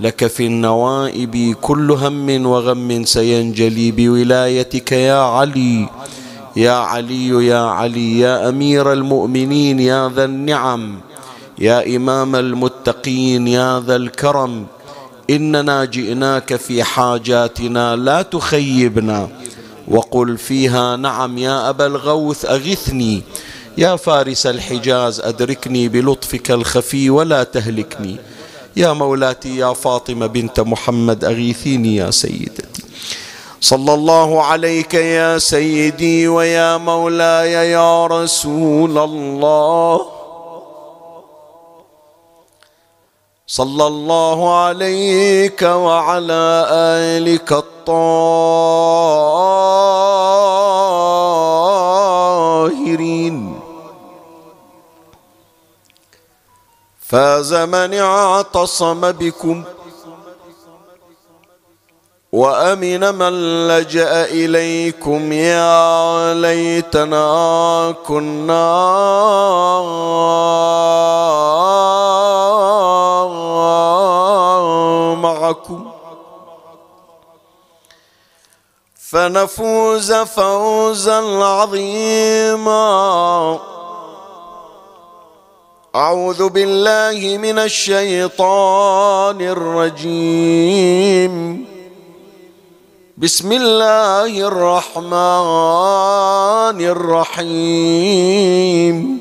لك في النوائب كل هم وغم سينجلي بولايتك يا علي. يا علي يا علي يا أمير المؤمنين يا ذا النعم يا إمام المتقين يا ذا الكرم. إننا جئناك في حاجاتنا لا تخيبنا. وقل فيها نعم يا أبا الغوث أغثني. يا فارس الحجاز أدركني بلطفك الخفي ولا تهلكني. يا مولاتي يا فاطمة بنت محمد أغيثيني يا سيدتي. صلى الله عليك يا سيدي ويا مولاي يا رسول الله. صلى الله عليك وعلى آلك الطاهرين. فاز من اعتصم بكم وأمن من لجأ إليكم. يا ليتنا كنا معكم. فنفوز فوزا عظيما. أعوذ بالله من الشيطان الرجيم. بسم الله الرحمن الرحيم.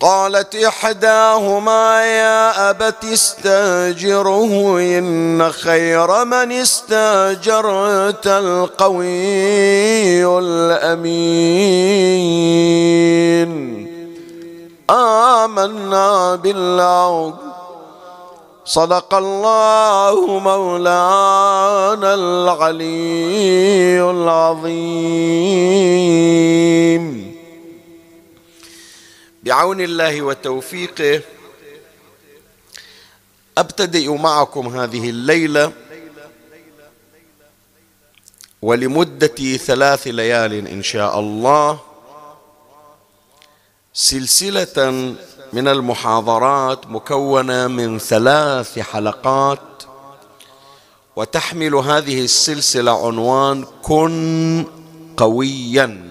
قالت إحداهما يا أبت استاجره إن خير من استاجرت القوي الأمين. آمنا بالله. صدق الله مولانا العلي العظيم. بعون الله وتوفيقه أبتدئ معكم هذه الليلة ولمدة ثلاث ليال إن شاء الله. سلسلة من المحاضرات مكونة من ثلاث حلقات وتحمل هذه السلسلة عنوان كن قويا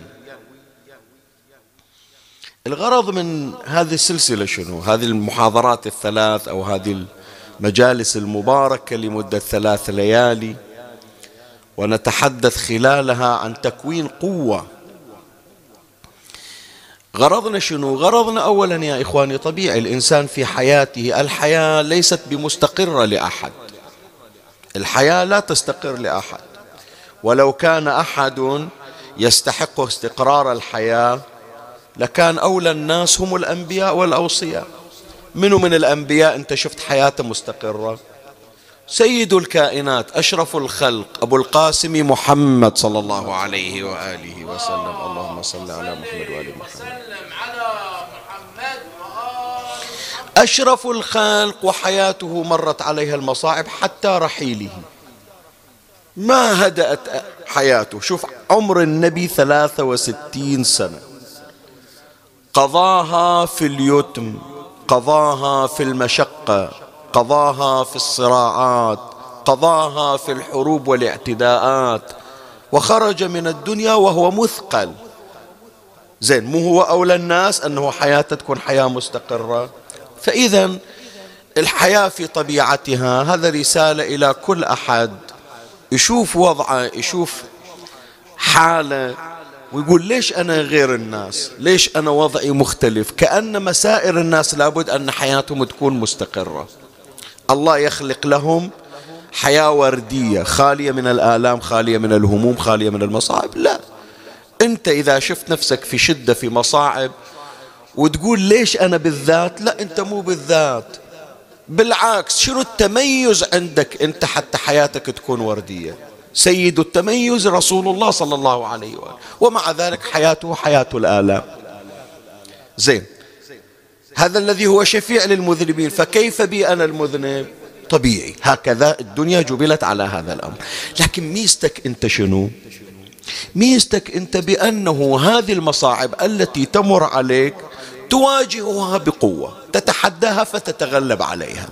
الغرض من هذه السلسلة شنو؟ هذه المحاضرات الثلاث أو هذه المجالس المباركة لمدة ثلاث ليالي ونتحدث خلالها عن تكوين قوة غرضنا شنو؟ غرضنا أولا يا إخواني طبيعي الإنسان في حياته الحياة ليست بمستقرة لأحد. الحياة لا تستقر لأحد. ولو كان أحد يستحق استقرار الحياة لكان أولى الناس هم الأنبياء والأوصياء. منو من الأنبياء؟ أنت شفت حياته مستقرة؟ سيد الكائنات أشرف الخلق أبو القاسم محمد صلى الله عليه وآله وسلم. اللهم صل على محمد وآل محمد. أشرف الخلق وحياته مرت عليها المصاعب حتى رحيله. ما هدأت حياته؟ شوف عمر النبي ثلاثة وستين سنة. قضاها في اليتم قضاها في المشقة قضاها في الصراعات قضاها في الحروب والاعتداءات. وخرج من الدنيا وهو مثقل. زين مو هو أولى الناس أنه حياته تكون حياة مستقرة؟ فإذا الحياة في طبيعتها هذا رسالة إلى كل أحد. يشوف وضعه يشوف حالة ويقول ليش أنا غير الناس؟ ليش أنا وضعي مختلف؟ كأن مسائر الناس لابد أن حياتهم تكون مستقرة. الله يخلق لهم حياة وردية خالية من الآلام خالية من الهموم خالية من المصاعب لا. أنت إذا شفت نفسك في شدة في مصاعب وتقول ليش أنا بالذات؟ لا أنت مو بالذات. بالعكس شنو التميز عندك؟ أنت حتى حياتك تكون وردية. سيد التميز رسول الله صلى الله عليه وآله. ومع ذلك حياته حياة الآلام. زين. هذا الذي هو شفيع للمذنبين فكيف بي أنا المذنب؟ طبيعي. هكذا الدنيا جبلت على هذا الأمر. لكن ميزتك أنت شنو؟ ميزتك أنت بأنه هذه المصاعب التي تمر عليك تواجهها بقوة تتحداها فتتغلب عليها.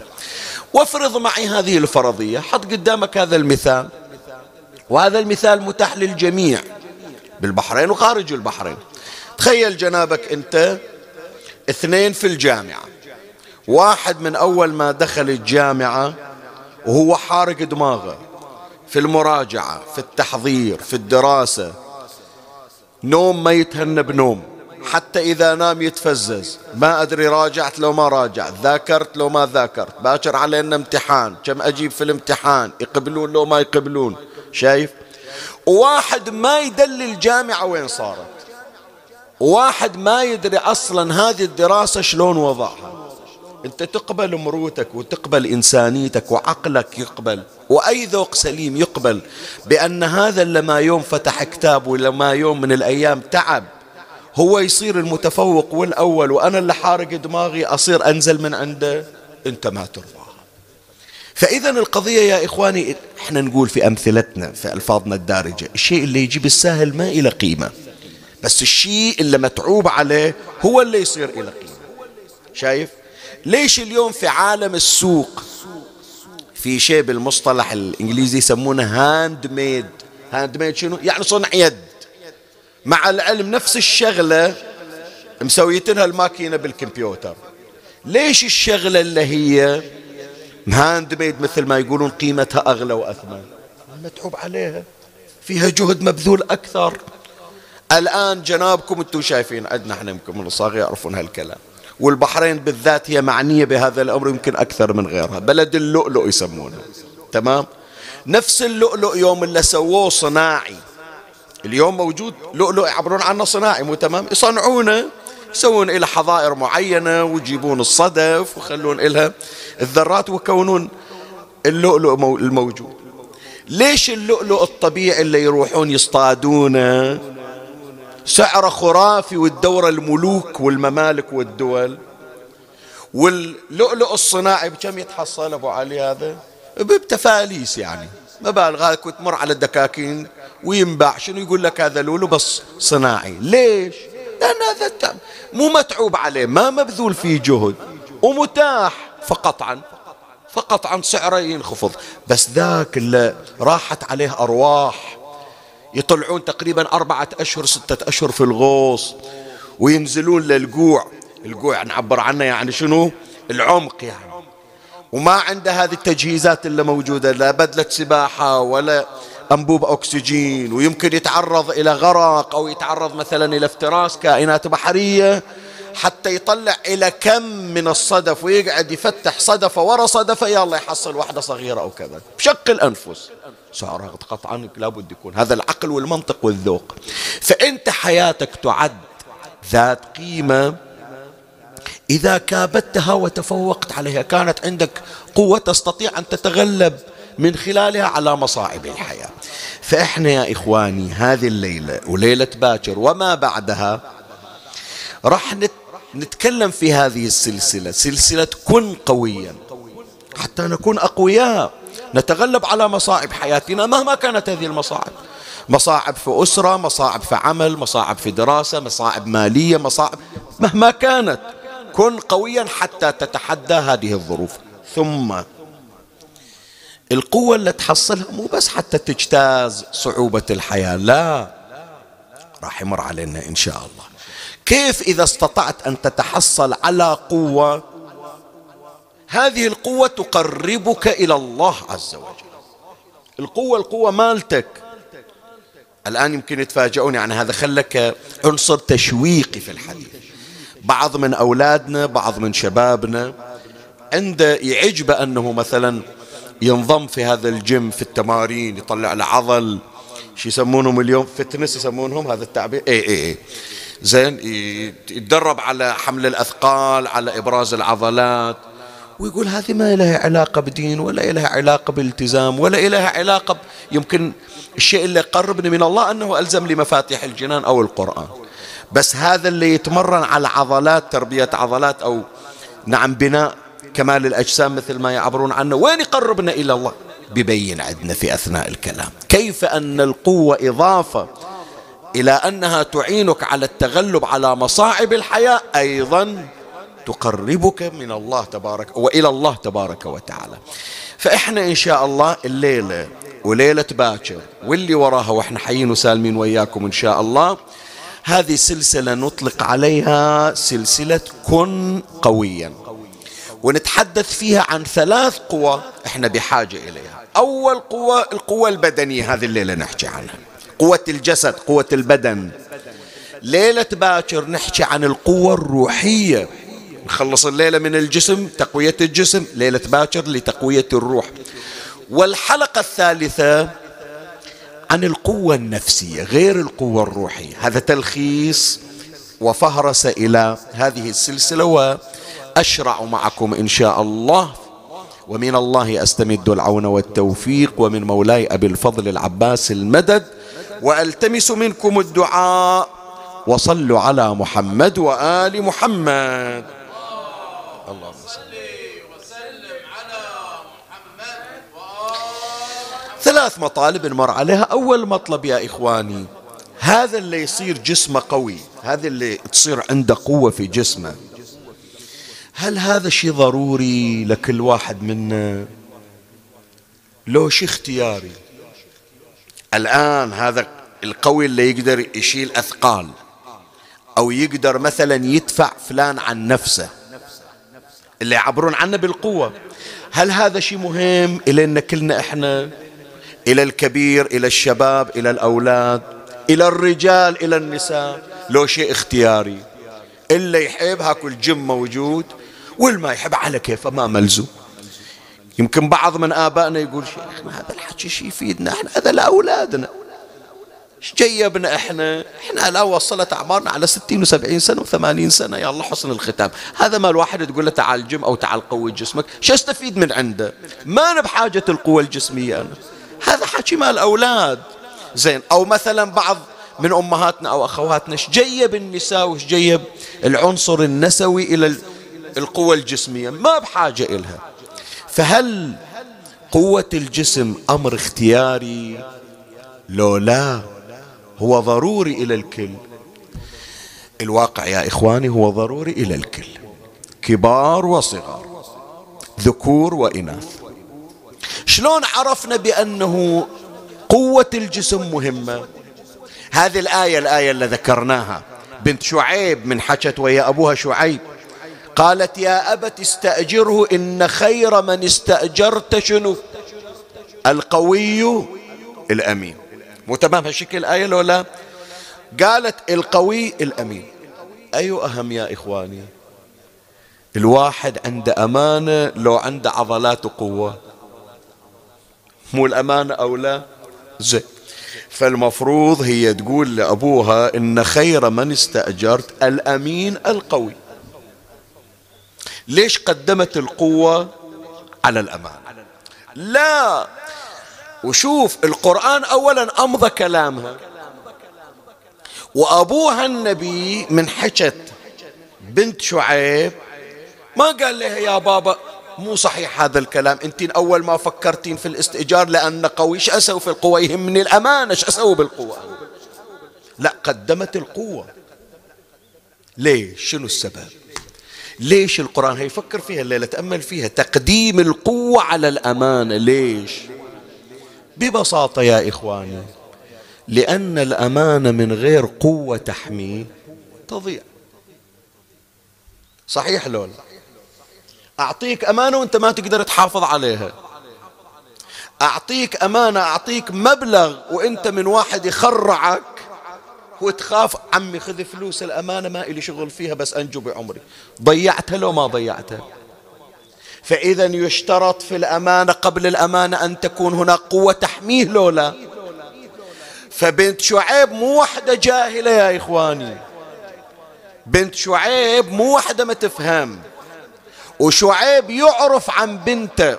وافرض معي هذه الفرضية حط قدامك هذا المثال. وهذا المثال متاح للجميع. بالبحرين وخارج البحرين. تخيل جنابك أنت اثنين في الجامعة. واحد من أول ما دخل الجامعة وهو حارق دماغه في المراجعة في التحضير في الدراسة. نوم ما يتهنى بنوم حتى إذا نام يتفزز. ما أدري راجعت لو ما راجعت ذاكرت لو ما ذاكرت. باكر علينا امتحان كم أجيب في الامتحان؟ يقبلون لو ما يقبلون. شايف؟ وواحد ما يدل الجامعة وين صارت. واحد ما يدري أصلا هذه الدراسة شلون وضعها. أنت تقبل مروتك وتقبل إنسانيتك وعقلك يقبل وأي ذوق سليم يقبل بأن هذا لما يوم فتح كتاب ولما يوم من الأيام تعب هو يصير المتفوق والأول وأنا اللي حارق دماغي أصير أنزل من عنده أنت ما ترضى. فإذا القضية يا إخواني إحنا نقول في أمثلتنا في ألفاظنا الدارجة الشيء اللي يجي بالسهل ما إلى قيمة. بس الشيء اللي متعوب عليه هو اللي يصير إلى قيمة. شايف؟ ليش اليوم في عالم السوق في شيء بالمصطلح الإنجليزي يسمونه hand made hand made شنو؟ يعني صنع يد. مع العلم نفس الشغلة مسويتنها الماكينة بالكمبيوتر. ليش الشغلة اللي هي hand made مثل ما يقولون قيمتها أغلى وأثمن؟ متعوب عليها. فيها جهد مبذول أكثر. الآن جنابكم أنتم شايفين عندنا إحنا يمكن من الصغير يعرفون هالكلام. والبحرين بالذات هي معنية بهذا الأمر يمكن أكثر من غيرها. بلد اللؤلؤ يسمونها تمام؟ نفس اللؤلؤ يوم اللي سووه صناعي. اليوم موجود لؤلؤ يعبرون عنه صناعي مو تمام؟ يصنعونه يسوون إلى حظائر معينة ويجيبون الصدف ويخلون إلها الذرات ويكونون اللؤلؤ الموجود. ليش اللؤلؤ الطبيعي اللي يروحون يصطادونه؟ سعره خرافي والدورة الملوك والممالك والدول واللؤلؤ الصناعي بكم يتحصل أبو علي هذا؟ بتفاليس يعني. مبالغ هذا كنت تمر على الدكاكين وينباع. شنو يقول لك هذا لولو بس صناعي. ليش؟ لأن هذا مو متعوب عليه. ما مبذول فيه جهد. ومتاح فقطعا فقطعا سعره ينخفض. بس ذاك اللي راحت عليه أرواح يطلعون تقريبا أربعة أشهر ستة أشهر في الغوص وينزلون للجوع. الجوع نعبر عنه يعني شنو؟ العمق يعني. وما عنده هذه التجهيزات اللي موجودة لا بدلة سباحة ولا أنبوب أكسجين ويمكن يتعرض إلى غرق أو يتعرض مثلا إلى افتراس كائنات بحرية حتى يطلع إلى كم من الصدف ويقعد يفتح صدفة ورا صدفة الله يحصل واحدة صغيرة أو كذا. بشق الأنفس. سعرها قطعا لابد يكون. هذا العقل والمنطق والذوق. فأنت حياتك تعد ذات قيمة إذا كابدتها وتفوقت عليها كانت عندك قوة تستطيع أن تتغلب من خلالها على مصاعب الحياة. فإحنا يا إخواني هذه الليلة وليلة باكر وما بعدها راح نتكلم في هذه السلسلة سلسلة كن قويا حتى نكون أقوياء. نتغلب على مصاعب حياتنا مهما كانت هذه المصاعب. مصاعب في أسرة مصاعب في عمل مصاعب في دراسة مصاعب مالية مصاعب مهما كانت. كن قويا حتى تتحدى هذه الظروف. ثم القوة اللي تحصلها مو بس حتى تجتاز صعوبة الحياة لا. راح يمر علينا إن شاء الله. كيف إذا استطعت أن تتحصل على قوة هذه القوة تقربك إلى الله عز وجل. القوة القوة مالتك. الآن يمكن يتفاجئون يعني هذا. خلك عنصر تشويقي في الحديث. بعض من أولادنا بعض من شبابنا عنده يعجب أنه مثلا ينضم في هذا الجيم في التمارين يطلع له عضل شو يسمونهم اليوم؟ fitness يسمونهم هذا التعبير؟ اي اي اي زين يتدرب على حمل الأثقال على إبراز العضلات. ويقول هذه ما لها علاقة بدين ولا لها علاقة بالتزام ولا لها علاقة. يمكن الشيء اللي يقربني من الله أنه ألزم لي مفاتيح الجنان أو القرآن. بس هذا اللي يتمرن على عضلات تربية عضلات أو نعم بناء كمال الأجسام مثل ما يعبرون عنه. وين يقربنا إلى الله؟ ببين عندنا في أثناء الكلام. كيف أن القوة إضافة إلى أنها تعينك على التغلب على مصاعب الحياة؟ أيضا تقربك من الله تبارك وإلى الله تبارك وتعالى. فإحنا إن شاء الله الليلة وليلة باكر واللي وراها وإحنا حيين وسالمين وياكم إن شاء الله هذه سلسلة نطلق عليها سلسلة كن قويا. ونتحدث فيها عن ثلاث قوى إحنا بحاجة إليها. أول قوة القوة البدنية هذه الليلة نحكي عنها. قوة الجسد قوة البدن. ليلة باكر نحكي عن القوة الروحية. نخلص الليلة من الجسم تقوية الجسم ليلة باكر لتقوية الروح. والحلقة الثالثة عن القوة النفسية غير القوة الروحية. هذا تلخيص وفهرس إلى هذه السلسلة وأشرع معكم إن شاء الله. ومن الله أستمد العون والتوفيق ومن مولاي أبي الفضل العباس المدد. وألتمس منكم الدعاء وصلوا على محمد وآل محمد اللهم صل وسلم على محمد ثلاث مطالب نمر عليها. أول مطلب يا إخواني هذا اللي يصير جسمه قوي هذا اللي تصير عنده قوة في جسمه. هل هذا شيء ضروري لكل واحد منا؟ لو شيء اختياري. الآن هذا القوي اللي يقدر يشيل أثقال أو يقدر مثلا يدفع فلان عن نفسه. اللي يعبرون عنه بالقوة. هل هذا شيء مهم إلينا كلنا إحنا؟ إلى الكبير إلى الشباب إلى الأولاد إلى الرجال إلى النساء. لو شيء اختياري إلا يحب هاكو الجم موجود والما يحب على كيفه ما ملزوم. يمكن بعض من آبائنا يقول شيخنا هذا الحكي شيء يفيدنا إحنا هذا لأولادنا. إيش جيبنا إحنا؟ إحنا لا وصلت أعمارنا على ستين وسبعين سنة وثمانين سنة. يا الله حسن الختام. هذا ما الواحد تقول له تعال جم أو تعال قوي جسمك. شو أستفيد من عنده؟ ما أنا بحاجة القوة الجسمية أنا. هذا حكي مال الأولاد. زين أو مثلا بعض من أمهاتنا أو أخواتنا إيش جيب النساء وإيش جيب العنصر النسوي إلى القوة الجسمية؟ ما بحاجة إلها. فهل قوة الجسم أمر اختياري؟ لو لا هو ضروري إلى الكل. الواقع يا إخواني هو ضروري إلى الكل. كبار وصغار ذكور وإناث. شلون عرفنا بأنه قوة الجسم مهمة؟ هذه الآية الآية اللي ذكرناها. بنت شعيب من حكت ويا أبوها شعيب. قالت يا أبت استأجره إن خير من استأجرت شنو؟ القوي الأمين. مو تمام هالشكل الآية لو لا؟ قالت القوي الأمين. أي أهم يا إخواني؟ الواحد عنده أمانة لو عنده عضلات وقوة مو الأمانة أو لا؟ زين. فالمفروض هي تقول لأبوها إن خير من استأجرت الأمين القوي. ليش قدمت القوة على الأمان؟ لا. وشوف القرآن أولا أمضى كلامها. وأبوها النبي من حكت بنت شعيب ما قال لها يا بابا مو صحيح هذا الكلام. انت أول ما فكرتين في الاستئجار لأن قوي. إيش أسوي في القوة؟ يهمني الأمانة. إيش أسوي بالقوة؟ لا قدمت القوة. ليش؟ شنو السبب؟ ليش القرآن هيفكر فيها الليلة تأمل فيها؟ تقديم القوة على الأمانة. ليش؟ ببساطة يا إخواني لأن الأمانة من غير قوة تحميه تضيع. صحيح لولا؟ أعطيك أمانة وأنت ما تقدر تحافظ عليها. أعطيك أمانة أعطيك مبلغ وأنت من واحد يخرعك وتخاف عمي خذ فلوس الأمانة ما إلي شغل فيها بس أنجو بعمري. ضيعتها لو ما ضيعتها. فإذا يشترط في الأمانة قبل الأمانة أن تكون هناك قوة تحميه لو لا. فبنت شعيب مو وحدة جاهلة يا إخواني. بنت شعيب مو وحدة ما تفهم. وشعيب يعرف عن بنته.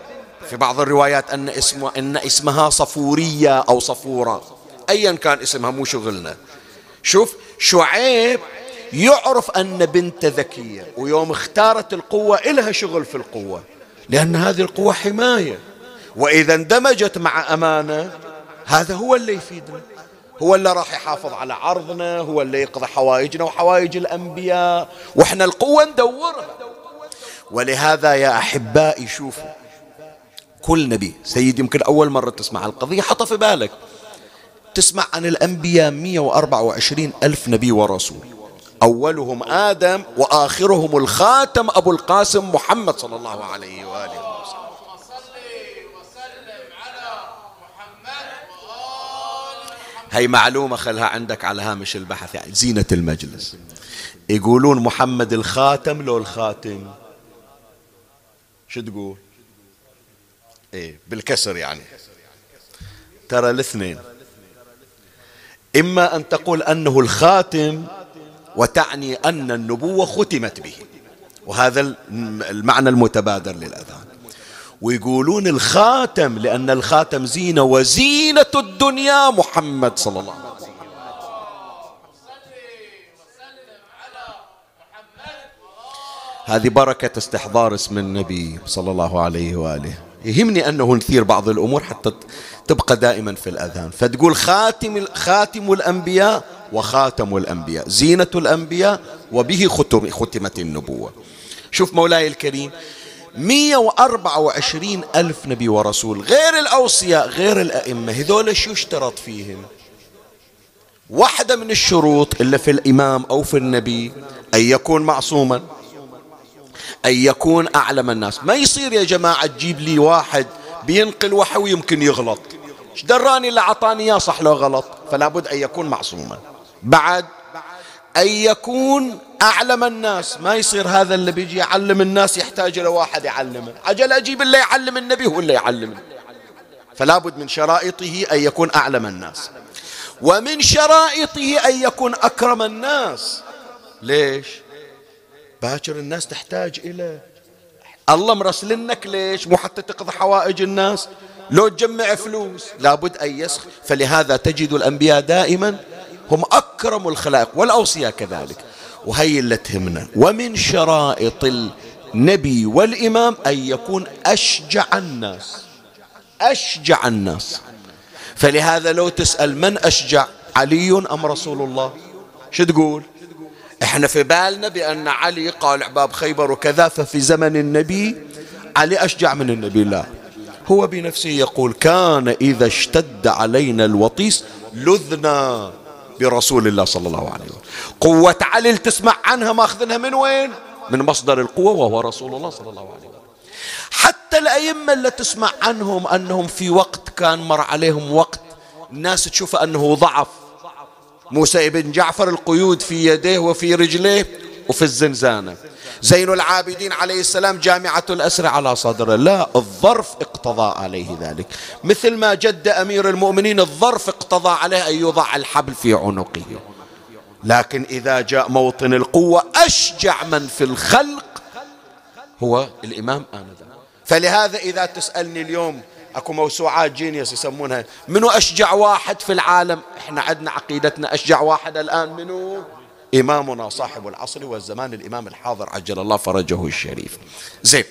في بعض الروايات أن اسمها, إن اسمها صفورية أو صفورة. أيا كان اسمها مو شغلنا. شوف شعيب يعرف أن بنت ذكية ويوم اختارت القوة إلها شغل في القوة لأن هذه القوة حماية. وإذا اندمجت مع أمانة هذا هو اللي يفيدنا. هو اللي راح يحافظ على عرضنا هو اللي يقضي حوائجنا وحوائج الأنبياء. وإحنا القوة ندورها. ولهذا يا أحبائي شوفوا كل نبي سيد يمكن أول مرة تسمع القضية حط في بالك. تسمع عن الأنبياء 124 ألف نبي ورسول. أولهم آدم وآخرهم الخاتم أبو القاسم محمد صلى الله عليه وآله هي معلومة خلها عندك على هامش البحث يعني زينة المجلس. يقولون محمد الخاتم لو الخاتم. شو تقول؟ إيه بالكسر يعني. ترى الاثنين. إما أن تقول أنه الخاتم وتعني أن النبوة ختمت به. وهذا المعنى المتبادر للاذهان ويقولون الخاتم لأن الخاتم زينة وزينة الدنيا محمد صلى الله عليه وسلم. هذه بركة استحضار اسم النبي صلى الله عليه وآله. يهمني أنه نثير بعض الأمور حتى تبقى دائما في الأذهان. فتقول خاتم, خاتم الأنبياء وخاتم الأنبياء. زينة الأنبياء وبه ختم ختمت النبوة. شوف مولاي الكريم 124 ألف نبي ورسول غير الأوصياء غير الأئمة هذول شو اشترط فيهم؟ واحدة من الشروط اللي في الإمام أو في النبي أن يكون معصوما. أن يكون أعلم الناس. ما يصير يا جماعة تجيب لي واحد بينقل وحي ويمكن يغلط. إيش دراني اللي أعطاني إياه صح لو غلط؟ فلا بد أن يكون معصوما. بعد أن يكون أعلم الناس. ما يصير هذا اللي بيجي يعلم الناس يحتاج إلى واحد يعلمه. عجل أجيب اللي يعلم النبي هو اللي يعلمه. فلا بد من شرائطه أن يكون أعلم الناس. ومن شرائطه أن يكون أكرم الناس. ليش؟ باكر الناس تحتاج إلى الله مرسلنك ليش؟ مو حتى تقضي حوائج الناس. لو تجمع فلوس لابد أن يسخ. فلهذا تجد الأنبياء دائما هم أكرم الخلائق والأوصياء كذلك. وهي اللي تهمنا. ومن شرائط النبي والإمام أن يكون أشجع الناس. أشجع الناس. فلهذا لو تسأل من أشجع؟ علي أم رسول الله؟ شو تقول؟ إحنا في بالنا بأن علي قال عباب خيبر وكذا ففي زمن النبي علي أشجع من النبي لا. هو بنفسه يقول كان إذا اشتد علينا الوطيس لذنا برسول الله صلى الله عليه وسلم. قوة علي تسمع عنها ماخذنها من وين؟ من مصدر القوة وهو رسول الله صلى الله عليه وسلم. حتى الأئمة اللي تسمع عنهم أنهم في وقت كان مر عليهم وقت الناس تشوف أنه ضعف. موسى بن جعفر القيود في يديه وفي رجليه وفي الزنزانة. زين العابدين عليه السلام جامعة الأسر على صدره لا الظرف اقتضى عليه ذلك. مثل ما جد أمير المؤمنين الظرف اقتضى عليه أن يضع الحبل في عنقه. لكن إذا جاء موطن القوة أشجع من في الخلق هو الإمام آنذاك فلهذا إذا تسألني اليوم أكو موسوعات جينيوس يسمونها. منو أشجع واحد في العالم؟ إحنا عندنا عقيدتنا أشجع واحد الآن. منو؟ إمامنا صاحب العصر والزمان الإمام الحاضر عجل الله فرجه الشريف. زين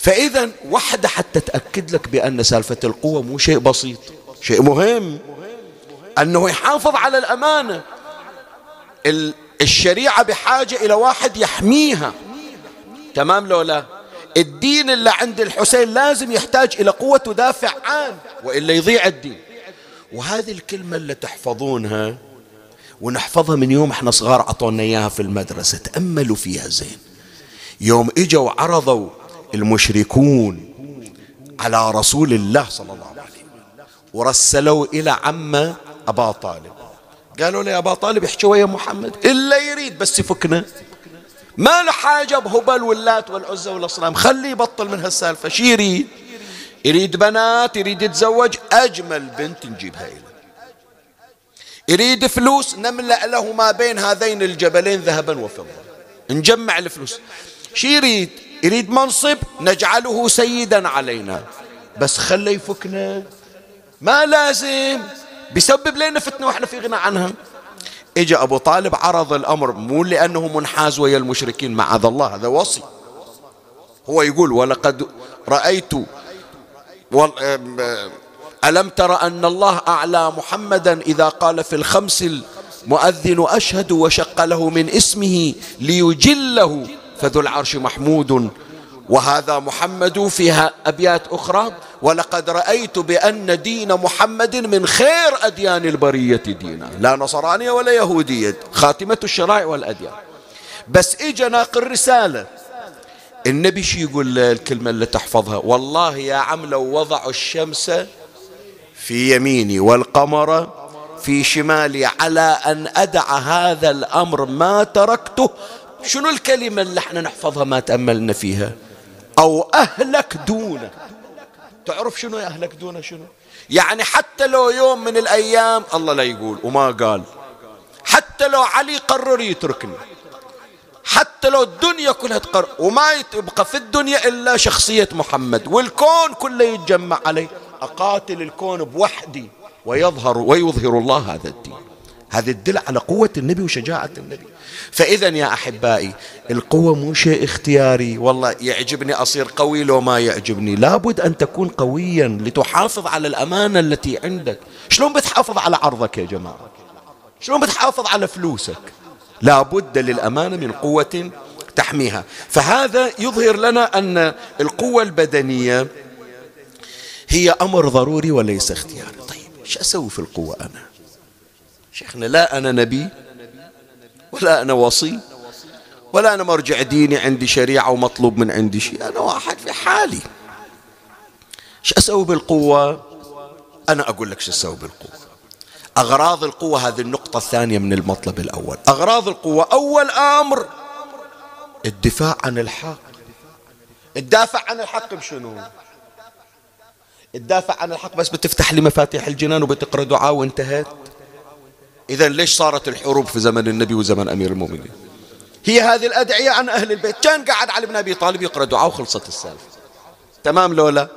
فإذا وحدة حتى تأكد لك بأن سالفة القوة مو شيء بسيط شيء مهم. أنه يحافظ على الأمانة. الشريعة بحاجة إلى واحد يحميها. تمام لو لا؟ الدين اللي عند الحسين لازم يحتاج إلى قوة تدافع عنه وإلا يضيع الدين. وهذه الكلمة اللي تحفظونها ونحفظها من يوم إحنا صغار عطونا إياها في المدرسة تأملوا فيها زين. يوم إجوا عرضوا المشركون على رسول الله صلى الله عليه وسلم ورسلوا إلى عمه أبا طالب. قالوا له يا أبا طالب احكي ويا محمد. إلا يريد بس يفكنا ما له حاجة بهبل واللات والعزة والأصنام. خليه يبطل من هالسالفة. شي يريد؟ يريد بنات يريد يتزوج أجمل بنت نجيبها إليه يريد فلوس نملأ له ما بين هذين الجبلين ذهبا وفضة. نجمع الفلوس. شي يريد؟ يريد منصب نجعله سيدا علينا. بس خلي يفكنا. ما لازم. بيسبب لنا فتنة وإحنا في غنى عنها. اجى أبو طالب عرض الأمر مو لأنه منحاز ويا المشركين معاذ الله هذا وصي. هو يقول ولقد رأيت ألم تر أن الله أعلى محمدا إذا قال في الخمس المؤذن أشهد وشق له من اسمه ليجله فذو العرش محمود وهذا محمد فيها أبيات أخرى ولقد رأيت بأن دين محمد من خير أديان البرية دينا. لا نصرانية ولا يهودية خاتمة الشرائع والأديان. بس إجا ناقل رسالة. النبي شي يقول الكلمة اللي تحفظها؟ والله يا عم لو وضعوا الشمس في يميني والقمر في شمالي على أن أدع هذا الأمر ما تركته. شنو الكلمة اللي إحنا نحفظها ما تأملنا فيها؟ أو أهلك دونه. تعرف شنو أهلك دونه شنو؟ يعني حتى لو يوم من الأيام الله لا يقول وما قال. حتى لو علي قرر يتركني. حتى لو الدنيا كلها تقر وما يبقى في الدنيا إلا شخصية محمد والكون كله يتجمع عليه. أقاتل الكون بوحدي ويظهر ويظهر الله هذا الدين. هذا يدل على قوة النبي وشجاعة النبي. فإذا يا أحبائي القوة مو شيء اختياري. والله يعجبني أصير قوي لو ما يعجبني. لابد أن تكون قويا لتحافظ على الأمانة التي عندك. شلون بتحافظ على عرضك يا جماعة؟ شلون بتحافظ على فلوسك؟ لا بد للأمانة من قوة تحميها. فهذا يظهر لنا أن القوة البدنية هي أمر ضروري وليس اختياري. طيب إيش أسوي في القوة أنا؟ شيخنا لا أنا نبي ولا أنا وصي ولا أنا مرجع ديني عندي شريعة ومطلوب من عندي شيء. أنا واحد في حالي. إيش أسوي بالقوة؟ أنا أقول لك شو أسوي بالقوة. أغراض القوة هذه النقطة الثانية من المطلب الأول. أغراض القوة أول أمر الدفاع عن الحق. الدافع عن الحق بشنو؟ الدافع عن الحق بس بتفتح لي مفاتيح الجنان وبتقرأ دعاء وانتهت إذا ليش صارت الحروب في زمن النبي وزمن أمير المؤمنين؟ هي هذه الأدعية عن أهل البيت. كان قاعد علي بن أبي طالب يقرأ دعاء وخلصت السالفة. تمام لولا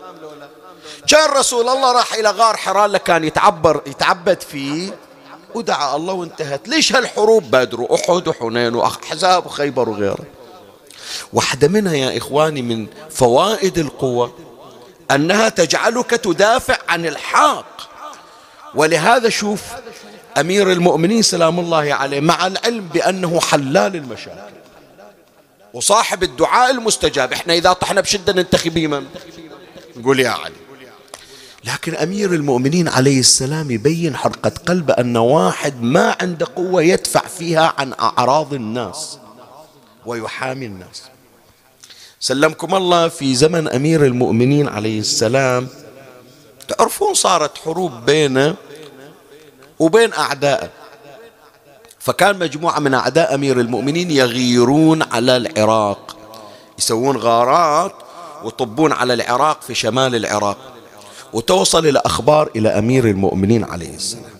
كان رسول الله راح إلى غار حراء كان يتعبر يتعبد فيه ودعا الله وانتهت. ليش هالحروب بدر وأحد وحنين وأحزاب وخيبر وغيره؟ واحدة منها يا إخواني من فوائد القوة أنها تجعلك تدافع عن الحق ولهذا شوف أمير المؤمنين سلام الله عليه مع العلم بأنه حلال المشاكل. وصاحب الدعاء المستجاب إحنا إذا طحنا بشدة ننتخب من نقول يا علي. لكن أمير المؤمنين عليه السلام يبين حرقة قلبه أن واحد ما عنده قوة يدفع فيها عن أعراض الناس ويحامي الناس. سلمكم الله في زمن أمير المؤمنين عليه السلام. تعرفون صارت حروب بينه وبين أعدائه فكان مجموعة من أعداء أمير المؤمنين يغيرون على العراق. يسوون غارات ويطبون على العراق في شمال العراق. وتوصل الأخبار إلى أمير المؤمنين عليه السلام.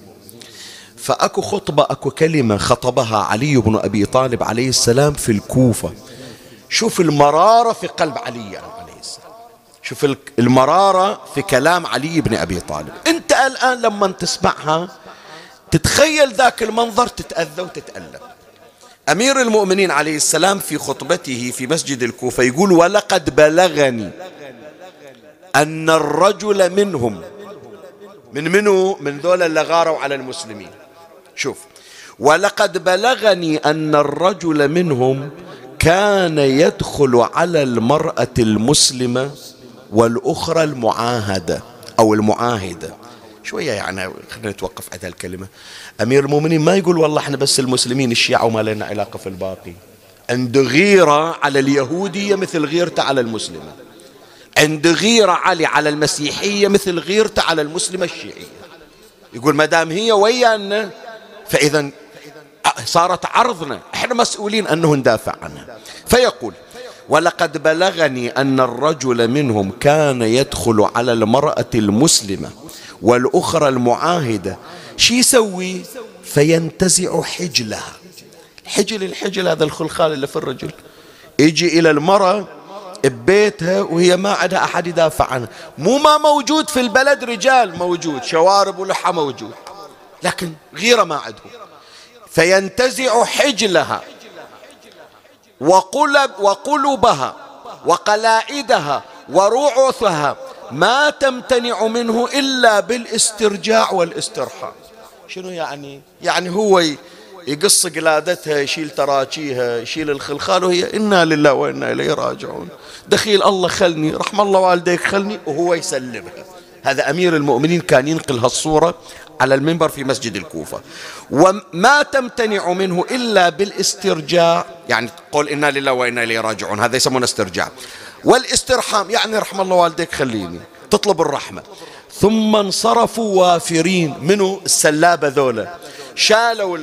فأكو خطبة أكو كلمة خطبها علي بن أبي طالب عليه السلام في الكوفة. شوف المرارة في قلب علي عليه السلام. شوف المرارة في كلام علي بن أبي طالب. أنت الآن لما تسمعها تتخيل ذاك المنظر تتأذى وتتألم. أمير المؤمنين عليه السلام في خطبته في مسجد الكوفة يقول ولقد بلغني أن الرجل منهم من منو؟ من ذول اللي غاروا على المسلمين. شوف ولقد بلغني أن الرجل منهم كان يدخل على المرأة المسلمة والأخرى المعاهدة أو المعاهدة. شوية يعني خلينا نتوقف على الكلمة. أمير المؤمنين ما يقول والله إحنا بس المسلمين الشيعة وما لنا علاقة في الباقي. عنده غيرة على اليهودية مثل غيرته على المسلمة. عند غيرة علي على المسيحية مثل غيرته على المسلمة الشيعية. يقول ما دام هي ويانا فإذا صارت عرضنا. إحنا مسؤولين أنه ندافع عنها فيقول ولقد بلغني أن الرجل منهم كان يدخل على المرأة المسلمة والأخرى المعاهدة. شي يسوي؟ فينتزع حجلها. حجل الحجل هذا الخلخال اللي في الرجل. يجي إلى المرأة ببيتها وهي ما عندها أحد يدافع عنها. مو ما موجود في البلد رجال موجود شوارب ولحى موجود لكن غيرة ما عندهم. فينتزع حجلها. وقلب وقلبها وقلائدها ورعثها ما تمتنع منه إلا بالاسترجاع والاسترحام. شنو يعني؟ يعني هو يقص قلادتها يشيل تراجيها يشيل الخلخال وهي إنا لله وإنا إليه راجعون. دخيل الله خلني رحم الله والديك خلني وهو يسلمها. هذا أمير المؤمنين كان ينقل هالصورة على المنبر في مسجد الكوفة. وما تمتنع منه إلا بالاسترجاع يعني تقول إنا لله وإنا إليه راجعون هذا يسمونه استرجاع. والاسترحام يعني رحم الله والديك خليني تطلب الرحمة. ثم انصرفوا وافرين منو؟ السلابة ذولا. شالوا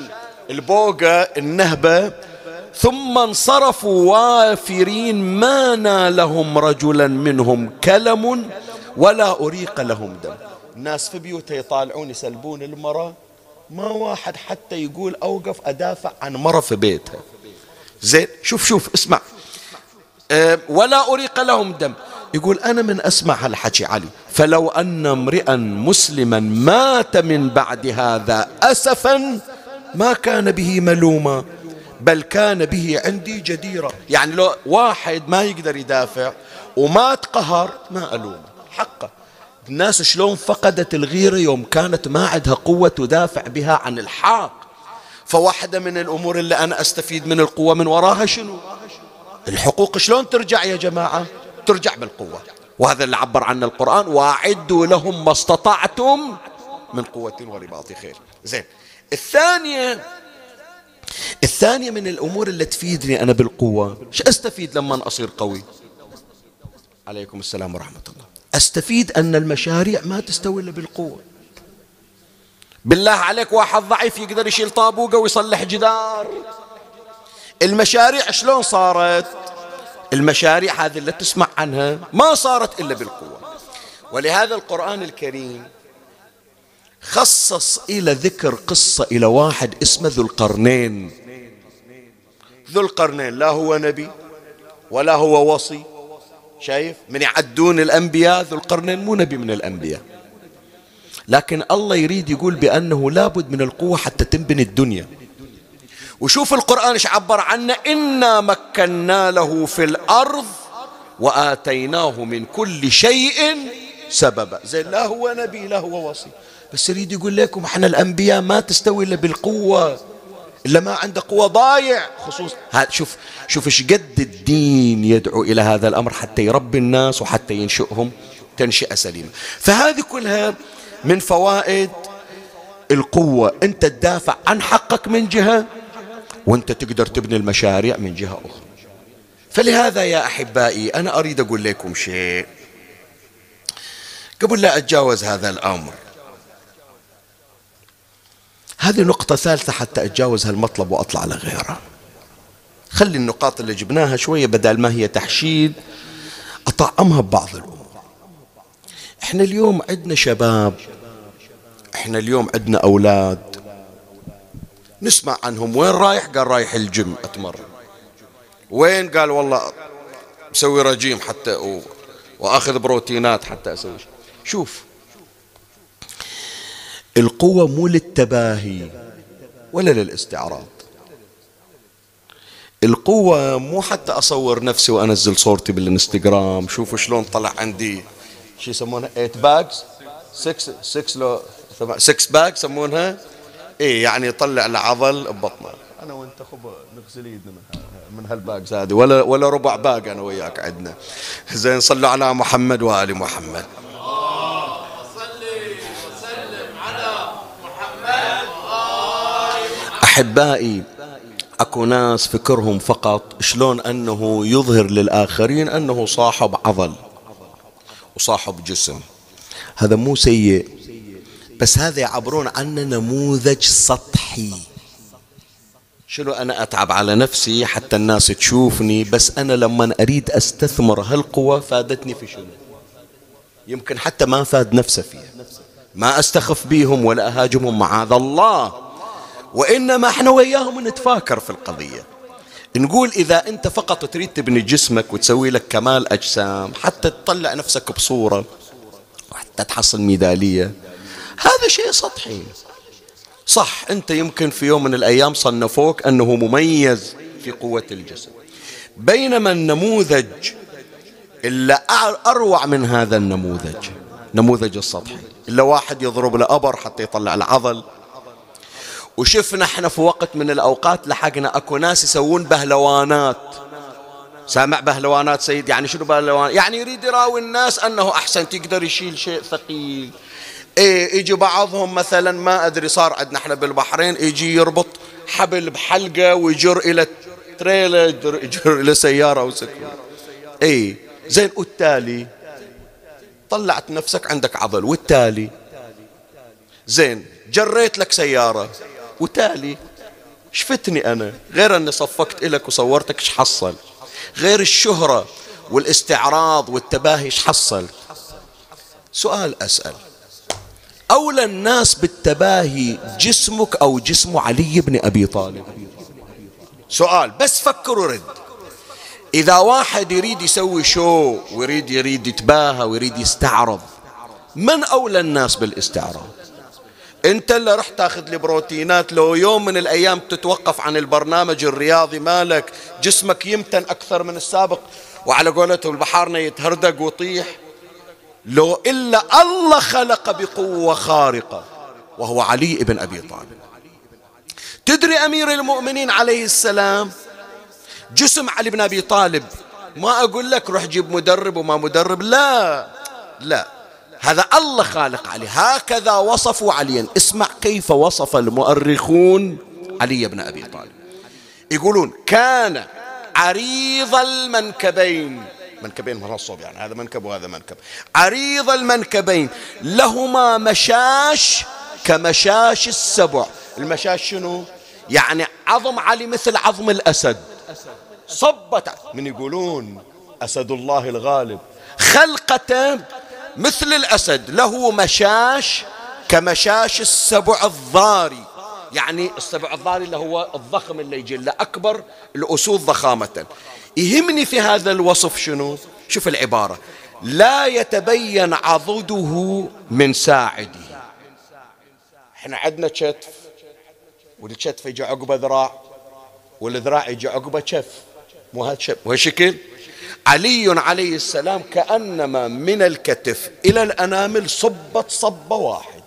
البوقة النهبة. ثم انصرفوا وافرين ما نالهم رجلا منهم كلم ولا أريق لهم دم. الناس في بيوتها يطالعون يسلبون المرأة. ما واحد حتى يقول أوقف أدافع عن مرة في بيتها. زين شوف شوف اسمع. أه ولا أريق لهم دم. يقول أنا من أسمع هالحكي علي. فلو أن امرئا مسلما مات من بعد هذا أسفا ما كان به ملوما بل كان به عندي جديرة. يعني لو واحد ما يقدر يدافع ومات قهر ما ألومه. حقه. الناس شلون فقدت الغيرة يوم كانت ما عندها قوة تدافع بها عن الحق. فواحدة من الأمور اللي أنا أستفيد من القوة من وراها شنو؟ الحقوق شلون ترجع يا جماعة؟ ترجع بالقوة. وهذا اللي عبر عنه القرآن. وأعدوا لهم ما استطعتم من قوة ورباط خير. زين. الثانية الثانية من الأمور اللي تفيدني أنا بالقوة. شو أستفيد لما أصير قوي؟ عليكم السلام ورحمة الله. أستفيد أن المشاريع ما تستوي إلا بالقوة. بالله عليك واحد ضعيف يقدر يشيل طابوقة ويصلح جدار. المشاريع شلون صارت؟ المشاريع هذه اللي تسمع عنها ما صارت إلا بالقوة. ولهذا القرآن الكريم خصص إلى ذكر قصة إلى واحد اسمه ذو القرنين. ذو القرنين لا هو نبي ولا هو وصي شايف؟ من يعدون الأنبياء ذو القرنين مو نبي من الأنبياء. لكن الله يريد يقول بأنه لابد من القوة حتى تنبني الدنيا. وشوف القرآن إيش عبر عنه. إنا مكنا له في الأرض وآتيناه من كل شيء سببا. زي لا هو نبي لا هو وصي. بس يريد يقول لكم إحنا الأنبياء ما تستوي إلا بالقوة. إلا ما عنده قوة ضايع. خصوص شوف شوف إيش قد الدين يدعو إلى هذا الأمر حتى يربي الناس وحتى ينشئهم تنشئة سليمة. فهذه كلها من فوائد القوة. أنت تدافع عن حقك من جهة وأنت تقدر تبني المشاريع من جهة أخرى. فلهذا يا أحبائي أنا أريد أقول لكم شيء. قبل لا أتجاوز هذا الأمر هذه نقطة ثالثة حتى أتجاوز هالمطلب وأطلع على غيره. خلي النقاط اللي جبناها شوية بدل ما هي تحشيد أطعمها ببعض الأمور. إحنا اليوم عندنا شباب إحنا اليوم عندنا أولاد. نسمع عنهم وين رايح؟ قال رايح الجيم أتمرن. وين؟ قال والله مسوي رجيم حتى و... وأخذ بروتينات حتى أسوي شوف القوة مو للتباهي ولا للاستعراض. القوة مو حتى أصور نفسي وأنزل صورتي بالإنستغرام شوفوا شلون طلع عندي شو يسمونها 8 packs 6 6 لو 6 pack يسمونها. إيه يعني يطلع العضل ببطنه. أنا وأنت خب نغسل ايدنا من من هال packs هذه ولا ولا ربع pack أنا وياك عندنا. زين صلوا على محمد وآل محمد. أحبائي أكو ناس فكرهم فقط شلون أنه يظهر للآخرين أنه صاحب عضل وصاحب جسم. هذا مو سيء بس هذا يعبرون عنه نموذج سطحي. شنو أنا أتعب على نفسي حتى الناس تشوفني بس أنا لما أريد أستثمر هالقوة فادتني في شنو؟ يمكن حتى ما فاد نفسه فيها. ما أستخف بيهم ولا أهاجمهم معاذ الله. وإنما إحنا وياهم نتفاكر في القضية. نقول إذا أنت فقط تريد تبني جسمك وتسوي لك كمال أجسام حتى تطلع نفسك بصورة وحتى تحصل ميدالية هذا شيء سطحي. صح أنت يمكن في يوم من الأيام صنفوك أنه مميز في قوة الجسم. بينما النموذج إلا أروع من هذا النموذج نموذج السطحي. إلا واحد يضرب له أبر حتى يطلع العضل وشفنا إحنا في وقت من الأوقات لحقنا أكو ناس يسوون بهلوانات. سامع بهلوانات سيد؟ يعني شنو بهلوان؟ يعني يريد يراوي الناس أنه أحسن تقدر يشيل شيء ثقيل. إيه يجي بعضهم مثلا ما أدري صار عندنا إحنا بالبحرين يجي يربط حبل بحلقة ويجر إلى تريلر يجر إلى سيارة أو سكر اي زين والتالي؟ طلعت نفسك عندك عضل والتالي؟ زين جريت لك سيارة. وتالي شفتني أنا؟ غير أني صفقت لك وصورتك إيش حصل؟ غير الشهرة والاستعراض والتباهي إيش حصل؟ سؤال أسأل. أولى الناس بالتباهي جسمك أو جسم علي بن أبي طالب؟ سؤال بس فكر ورد. إذا واحد يريد يسوي شو ويريد يريد يتباهى ويريد يستعرض من أولى الناس بالإستعراض؟ انت اللي رحت تاخذ لي بروتينات. لو يوم من الأيام تتوقف عن البرنامج الرياضي مالك جسمك يمتن أكثر من السابق وعلى قولته البحارنا يتهردق ويطيح لو إلا الله خلق بقوة خارقة وهو علي بن أبي طالب. تدري أمير المؤمنين عليه السلام؟ جسم علي بن أبي طالب ما أقول لك روح جيب مدرب وما مدرب. لا لا. هذا الله خالق عليه هكذا وصفوا عليا. اسمع كيف وصف المؤرخون علي بن أبي طالب. يقولون كان عريض المنكبين. منكبين منصب يعني. هذا منكب وهذا منكب. عريض المنكبين. لهما مشاش كمشاش السبع. المشاش شنو؟ يعني عظم علي مثل عظم الأسد. صبت. من يقولون أسد الله الغالب. خلقته مثل الأسد له مشاش كمشاش السبع الضاري. يعني السبع الضاري اللي هو الضخم اللي يجي له أكبر الأسود ضخامة. يهمني في هذا الوصف شنو؟ شوف العبارة. لا يتبين عضده من ساعده. إحنا عندنا كتف والكتف يجي عقبه ذراع والذراع يجي عقبه كف مو هذا شكل علي عليه السلام كأنما من الكتف إلى الأنامل صبت صبة واحدة.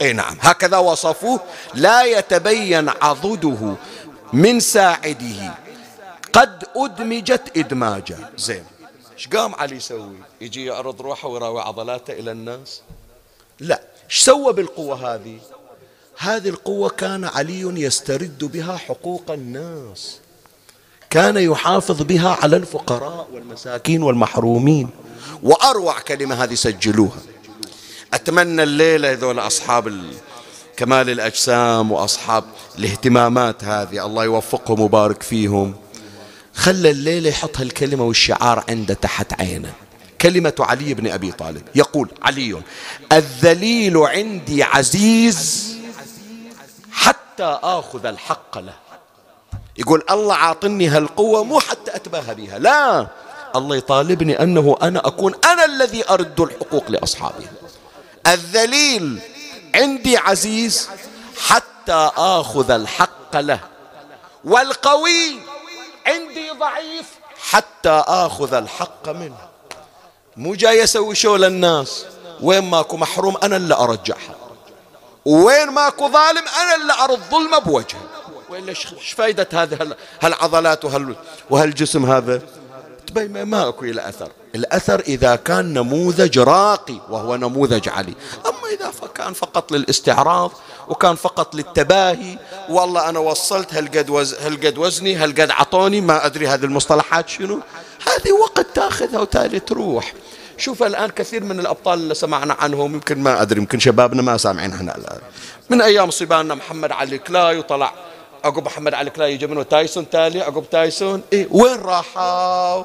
أي نعم. هكذا وصفوه لا يتبين عضده من ساعده. قد أدمجت إدماجا. زين. إيش قام علي يسوي؟ يجي يعرض روحه ويراوي عضلاته إلى الناس؟ لا. إيش سوى بالقوة هذه؟ هذه القوة كان علي يسترد بها حقوق الناس. كان يحافظ بها على الفقراء والمساكين والمحرومين. وأروع كلمة هذه سجلوها. أتمنى الليلة هذول أصحاب كمال الأجسام وأصحاب الاهتمامات هذه. الله يوفقهم ويبارك فيهم. خلى الليلة يحط هالكلمة والشعار عنده تحت عينه. كلمة علي بن أبي طالب. يقول علي الذليل عندي عزيز حتى آخذ الحق له. يقول الله عاطني هالقوة مو حتى أتباهى بها لا. الله يطالبني أنه أنا أكون أنا الذي أرد الحقوق لأصحابها الذليل عندي عزيز حتى آخذ الحق له والقوي عندي ضعيف حتى آخذ الحق منه. مو جاي أسوي شو للناس؟ وين ماكو محروم أنا اللي أرجعها. وين ماكو ظالم أنا اللي أرد ظلمه بوجهه. وإلا إيش فايدة هذه هالعضلات وهال وهالجسم هذا؟ تبين ما أكو له أثر. الأثر إذا كان نموذج راقي وهو نموذج علي أما إذا كان فقط للاستعراض وكان فقط للتباهي والله أنا وصلت هالقد وز هالقد وزني هالقد عطوني ما أدري هذه المصطلحات شنو. هذه وقت تاخذها وتالي تروح. شوف الآن كثير من الأبطال اللي سمعنا عنهم يمكن ما أدري يمكن شبابنا ما سامعين عنها الآن. من أيام صباننا محمد علي كلاي وطلع عقب محمد علي كلاي يجي منه تايسون تالي عقب تايسون إيه وين راحوا؟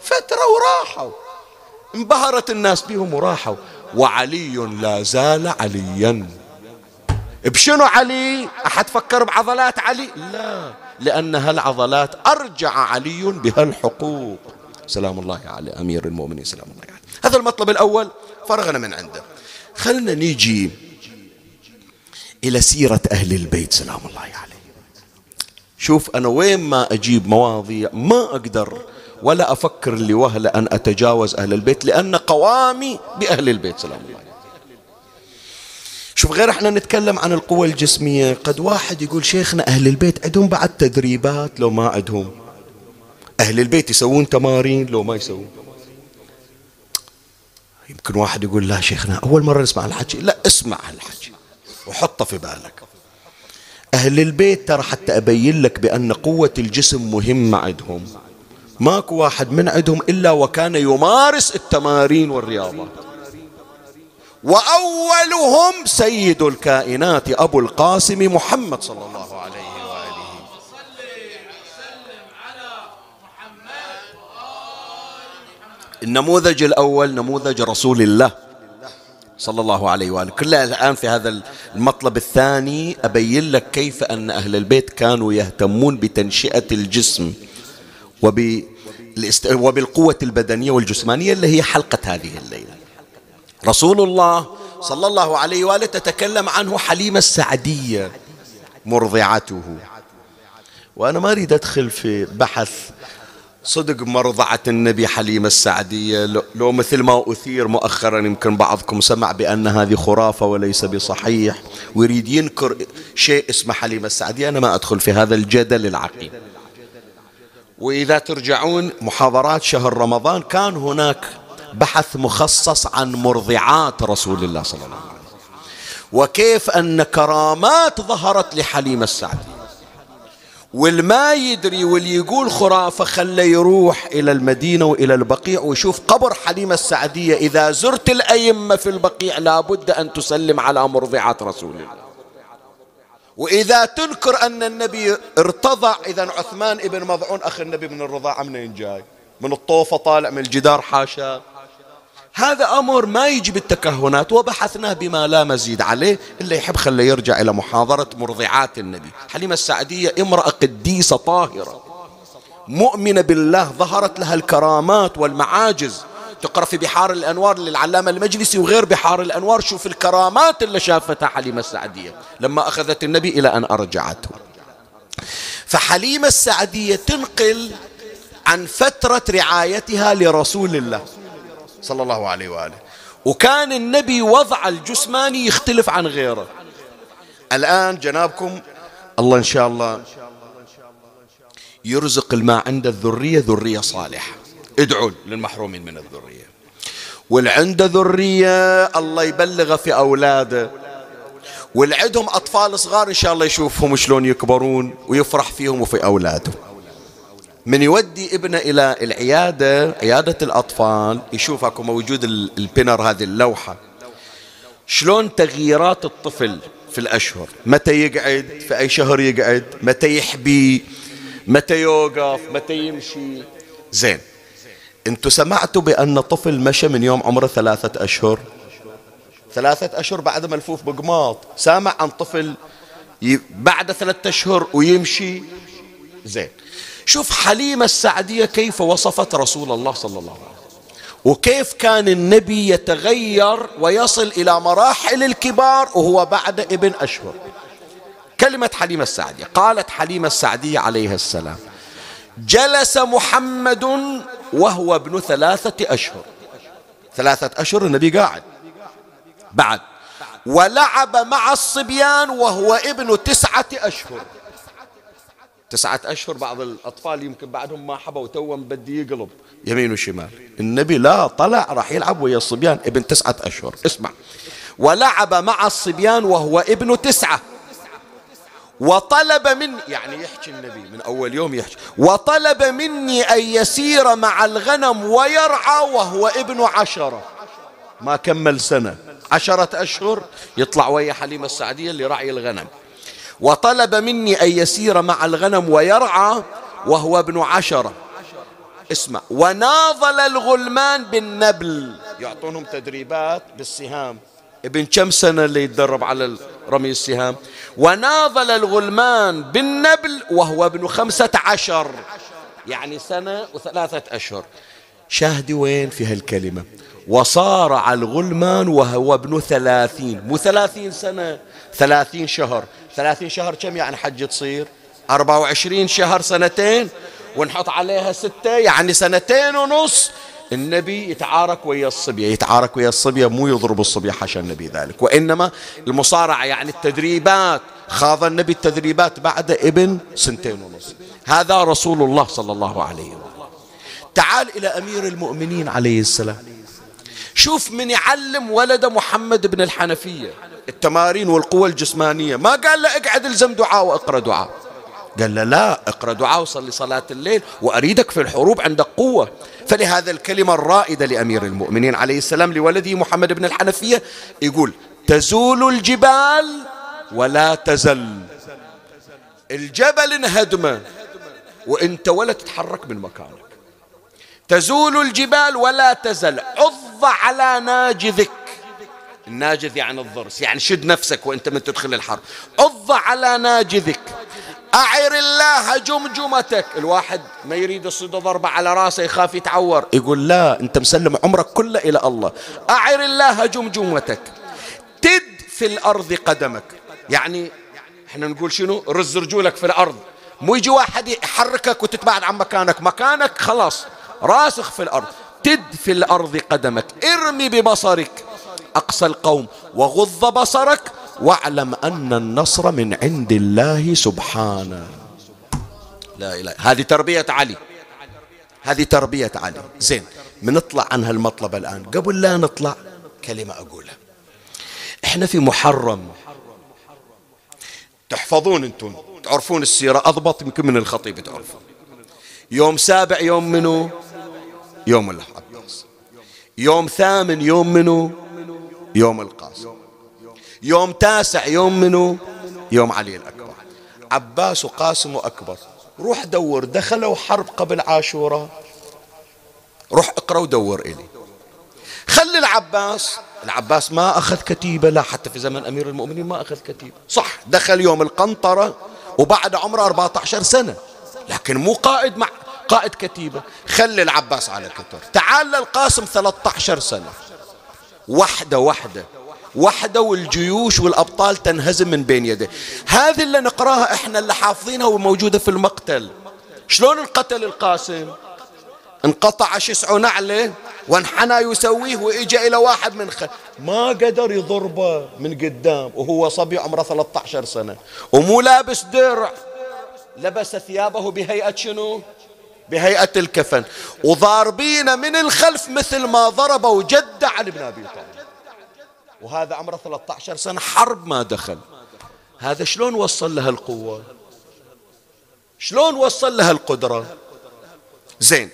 فترة وراحوا. انبهرت الناس بهم وراحوا. وعلي لا زال عليا. بشنو علي؟ أحد فكر بعضلات علي؟ لا لأن هالعضلات أرجع علي بهالحقوق سلام الله على أمير المؤمنين سلام الله عليه. هذا المطلب الأول فرغنا من عنده. خلنا نيجي إلى سيرة أهل البيت سلام الله عليه. شوف أنا وين ما أجيب مواضيع ما أقدر ولا أفكر لوهلة أن أتجاوز أهل البيت لأن قوامي بأهل البيت سلام الله شوف غير إحنا نتكلم عن القوة الجسمية قد واحد يقول شيخنا أهل البيت عندهم بعد تدريبات لو ما عندهم. أهل البيت يسوون تمارين لو ما يسوون. يمكن واحد يقول لا شيخنا أول مرة نسمع الحكي. لا اسمع الحكي وحطه في بالك. أهل البيت ترى حتى أبين لك بأن قوة الجسم مهمة عندهم. ماكو واحد من عندهم إلا وكان يمارس التمارين والرياضات وأولهم سيد الكائنات أبو القاسم محمد صلى الله عليه وآله. النموذج الأول نموذج رسول الله. صلى الله عليه وآله. كلها الآن في هذا المطلب الثاني أبين لك كيف أن أهل البيت كانوا يهتمون بتنشئة الجسم وبالقوة البدنية والجسمانية اللي هي حلقة هذه الليلة. رسول الله صلى الله عليه وآله تتكلم عنه حليمة السعدية مرضعته. وأنا ما أريد أدخل في بحث صدق مرضعة النبي حليمة السعدية. لو مثل ما أثير مؤخرا يمكن بعضكم سمع بأن هذه خرافة وليس بصحيح. ويريد ينكر شيء اسمه حليمة السعدية. أنا ما أدخل في هذا الجدل العقيم. وإذا ترجعون محاضرات شهر رمضان كان هناك بحث مخصص عن مرضعات رسول الله صلى الله عليه وسلم. وكيف أن كرامات ظهرت لحليمة السعدية. والما يدري واللي يقول خرافة خله يروح إلى المدينة وإلى البقيع ويشوف قبر حليمة السعدية. إذا زرت الأئمة في البقيع لابد أن تسلم على مرضعات رسول الله. وإذا تنكر أن النبي ارتضع إذا عثمان ابن مضعون أخي النبي من الرضاعة منين جاي؟ من الطوفة طالع من الجدار حاشا. هذا أمر ما يجي بالتكهنات وبحثناه بما لا مزيد عليه اللي يحب خليه يرجع إلى محاضرة مرضعات النبي. حليمة السعدية امرأة قديسة طاهرة مؤمنة بالله ظهرت لها الكرامات والمعاجز. تقرأ في بحار الأنوار للعلامة المجلسي وغير بحار الأنوار شوف الكرامات اللي شافتها حليمة السعدية لما أخذت النبي إلى أن أرجعته. فحليمة السعدية تنقل عن فترة رعايتها لرسول الله. صلى الله عليه وآله. وكان النبي وضع الجسماني يختلف عن غيره. الآن جنابكم الله إن شاء الله يرزق الماء عند الذرية ذرية صالحة. ادعوا للمحرومين من الذرية. والعنده ذرية الله يبلغ في أولاده. والعندهم أطفال صغار إن شاء الله يشوفهم شلون يكبرون ويفرح فيهم وفي أولادهم من يودي ابنه إلى العيادة عيادة الأطفال يشوف أكو موجود البنر هذه اللوحة. شلون تغييرات الطفل في الأشهر؟ متى يقعد؟ في أي شهر يقعد؟ متى يحبي؟ متى يوقف؟ متى يمشي؟ زين. أنتوا سمعتوا بأن طفل مشى من يوم عمره ثلاثة أشهر؟ ثلاثة أشهر بعد ملفوف بقماط. سامع عن طفل بعد ثلاثة أشهر ويمشي؟ زين. شوف حليمة السعدية كيف وصفت رسول الله صلى الله عليه وسلم. وكيف كان النبي يتغير ويصل إلى مراحل الكبار وهو بعد ابن أشهر. كلمة حليمة السعدية قالت حليمة السعدية عليه السلام جلس محمد وهو ابن ثلاثة أشهر. ثلاثة أشهر النبي قاعد. بعد. ولعب مع الصبيان وهو ابن تسعة أشهر. تسعة أشهر بعض الأطفال يمكن بعدهم ما حبوا تو بدي يقلب. يمين وشمال. النبي لا طلع راح يلعب ويا الصبيان ابن تسعة أشهر. اسمع. ولعب مع الصبيان وهو ابن تسعة. وطلب مني يعني يحكي النبي من أول يوم يحكي. وطلب مني أن يسير مع الغنم ويرعى وهو ابن عشرة. ما كمل سنة. عشرة أشهر يطلع ويا حليمة السعدية اللي الغنم. وطلب مني أن يسير مع الغنم ويرعى وهو ابن عشرة. اسمع. وناضل الغلمان بالنبل. يعطونهم تدريبات بالسهام. ابن كم سنة اللي يتدرب على رمي السهام؟ وناضل الغلمان بالنبل وهو ابن خمسة عشر. يعني سنة وثلاثة أشهر. شاهدي وين في هالكلمة؟ وصارع الغلمان وهو ابن ثلاثين. مو ثلاثين سنة ثلاثين شهر. ثلاثين شهر كم يعني حج تصير؟ أربعة وعشرين شهر سنتين ونحط عليها ستة يعني سنتين ونص. النبي يتعارك ويا الصبية يتعارك ويا الصبية مو يضرب الصبية حاشا النبي ذلك. وإنما المصارعة يعني التدريبات. خاض النبي التدريبات بعد ابن سنتين ونص. هذا رسول الله صلى الله عليه وسلم. تعال إلى أمير المؤمنين عليه السلام. شوف من يعلم ولد محمد بن الحنفية. التمارين والقوة الجسمانية. ما قال له اقعد الزم دعاء واقرأ دعاء. قال له لا اقرأ دعاء وصلي صلاة الليل وأريدك في الحروب عندك قوة. فلهذا الكلمة الرائدة لأمير المؤمنين عليه السلام لولده محمد بن الحنفية يقول تزول الجبال ولا تزل. الجبل انهدمه وانت ولا تتحرك من مكانك. تزول الجبال ولا تزل. عض على ناجذك الناجذ يعني الضرس يعني شد نفسك وانت من تدخل الحرب. عض على ناجذك. أعر الله جمجمتك. الواحد ما يريد يصيد ضربة على راسه يخاف يتعور. يقول لا أنت مسلم عمرك كله إلى الله. أعر الله جمجمتك. تد في الأرض قدمك. يعني إحنا نقول شنو؟ رز رجولك في الأرض. مو يجي واحد يحركك وتتبعد عن مكانك. مكانك خلاص راسخ في الأرض. تد في الأرض قدمك. ارمي ببصرك. أقصى القوم. وغض بصرك واعلم أن النصر من عند الله سبحانه. لا إله. هذه تربية علي. هذه تربية علي. زين بنطلع عن هالمطلب الآن. قبل لا نطلع كلمة أقولها. إحنا في محرم. تحفظون أنتم. تعرفون السيرة. أضبط يمكن من الخطيب تعرفون يوم سابع يوم منو؟ يوم العباس يوم ثامن يوم منو؟ يوم القاسم يوم تاسع يوم منو؟ يوم علي الأكبر. عباس وقاسم وأكبر. روح دور دخلوا حرب قبل عاشوراء. روح اقرأ ودور إلي. خلي العباس العباس ما أخذ كتيبة لا حتى في زمن أمير المؤمنين ما أخذ كتيبة. صح دخل يوم القنطرة وبعد عمره 14 سنة. لكن مو قائد مع قائد كتيبة. خلي العباس على كتر تعال للقاسم 13 سنة. وحدة وحدة. وحدة والجيوش والأبطال تنهزم من بين يديه. هذه اللي نقراها إحنا اللي حافظينها وموجودة في المقتل. شلون انقتل القاسم؟ انقطع شسع نعله وانحنى يسويه وإجا إلى واحد من خ... ما قدر يضربه من قدام وهو صبي عمره 13 سنة. ومو لابس درع. لبس ثيابه بهيئة شنو؟ بهيئة الكفن. وضاربين من الخلف مثل ما ضربوا جد علي بن أبي طالب. وهذا عمره 13 سنة حرب ما دخل. هذا شلون وصل لها القوة؟ شلون وصل لها القدرة؟ زين.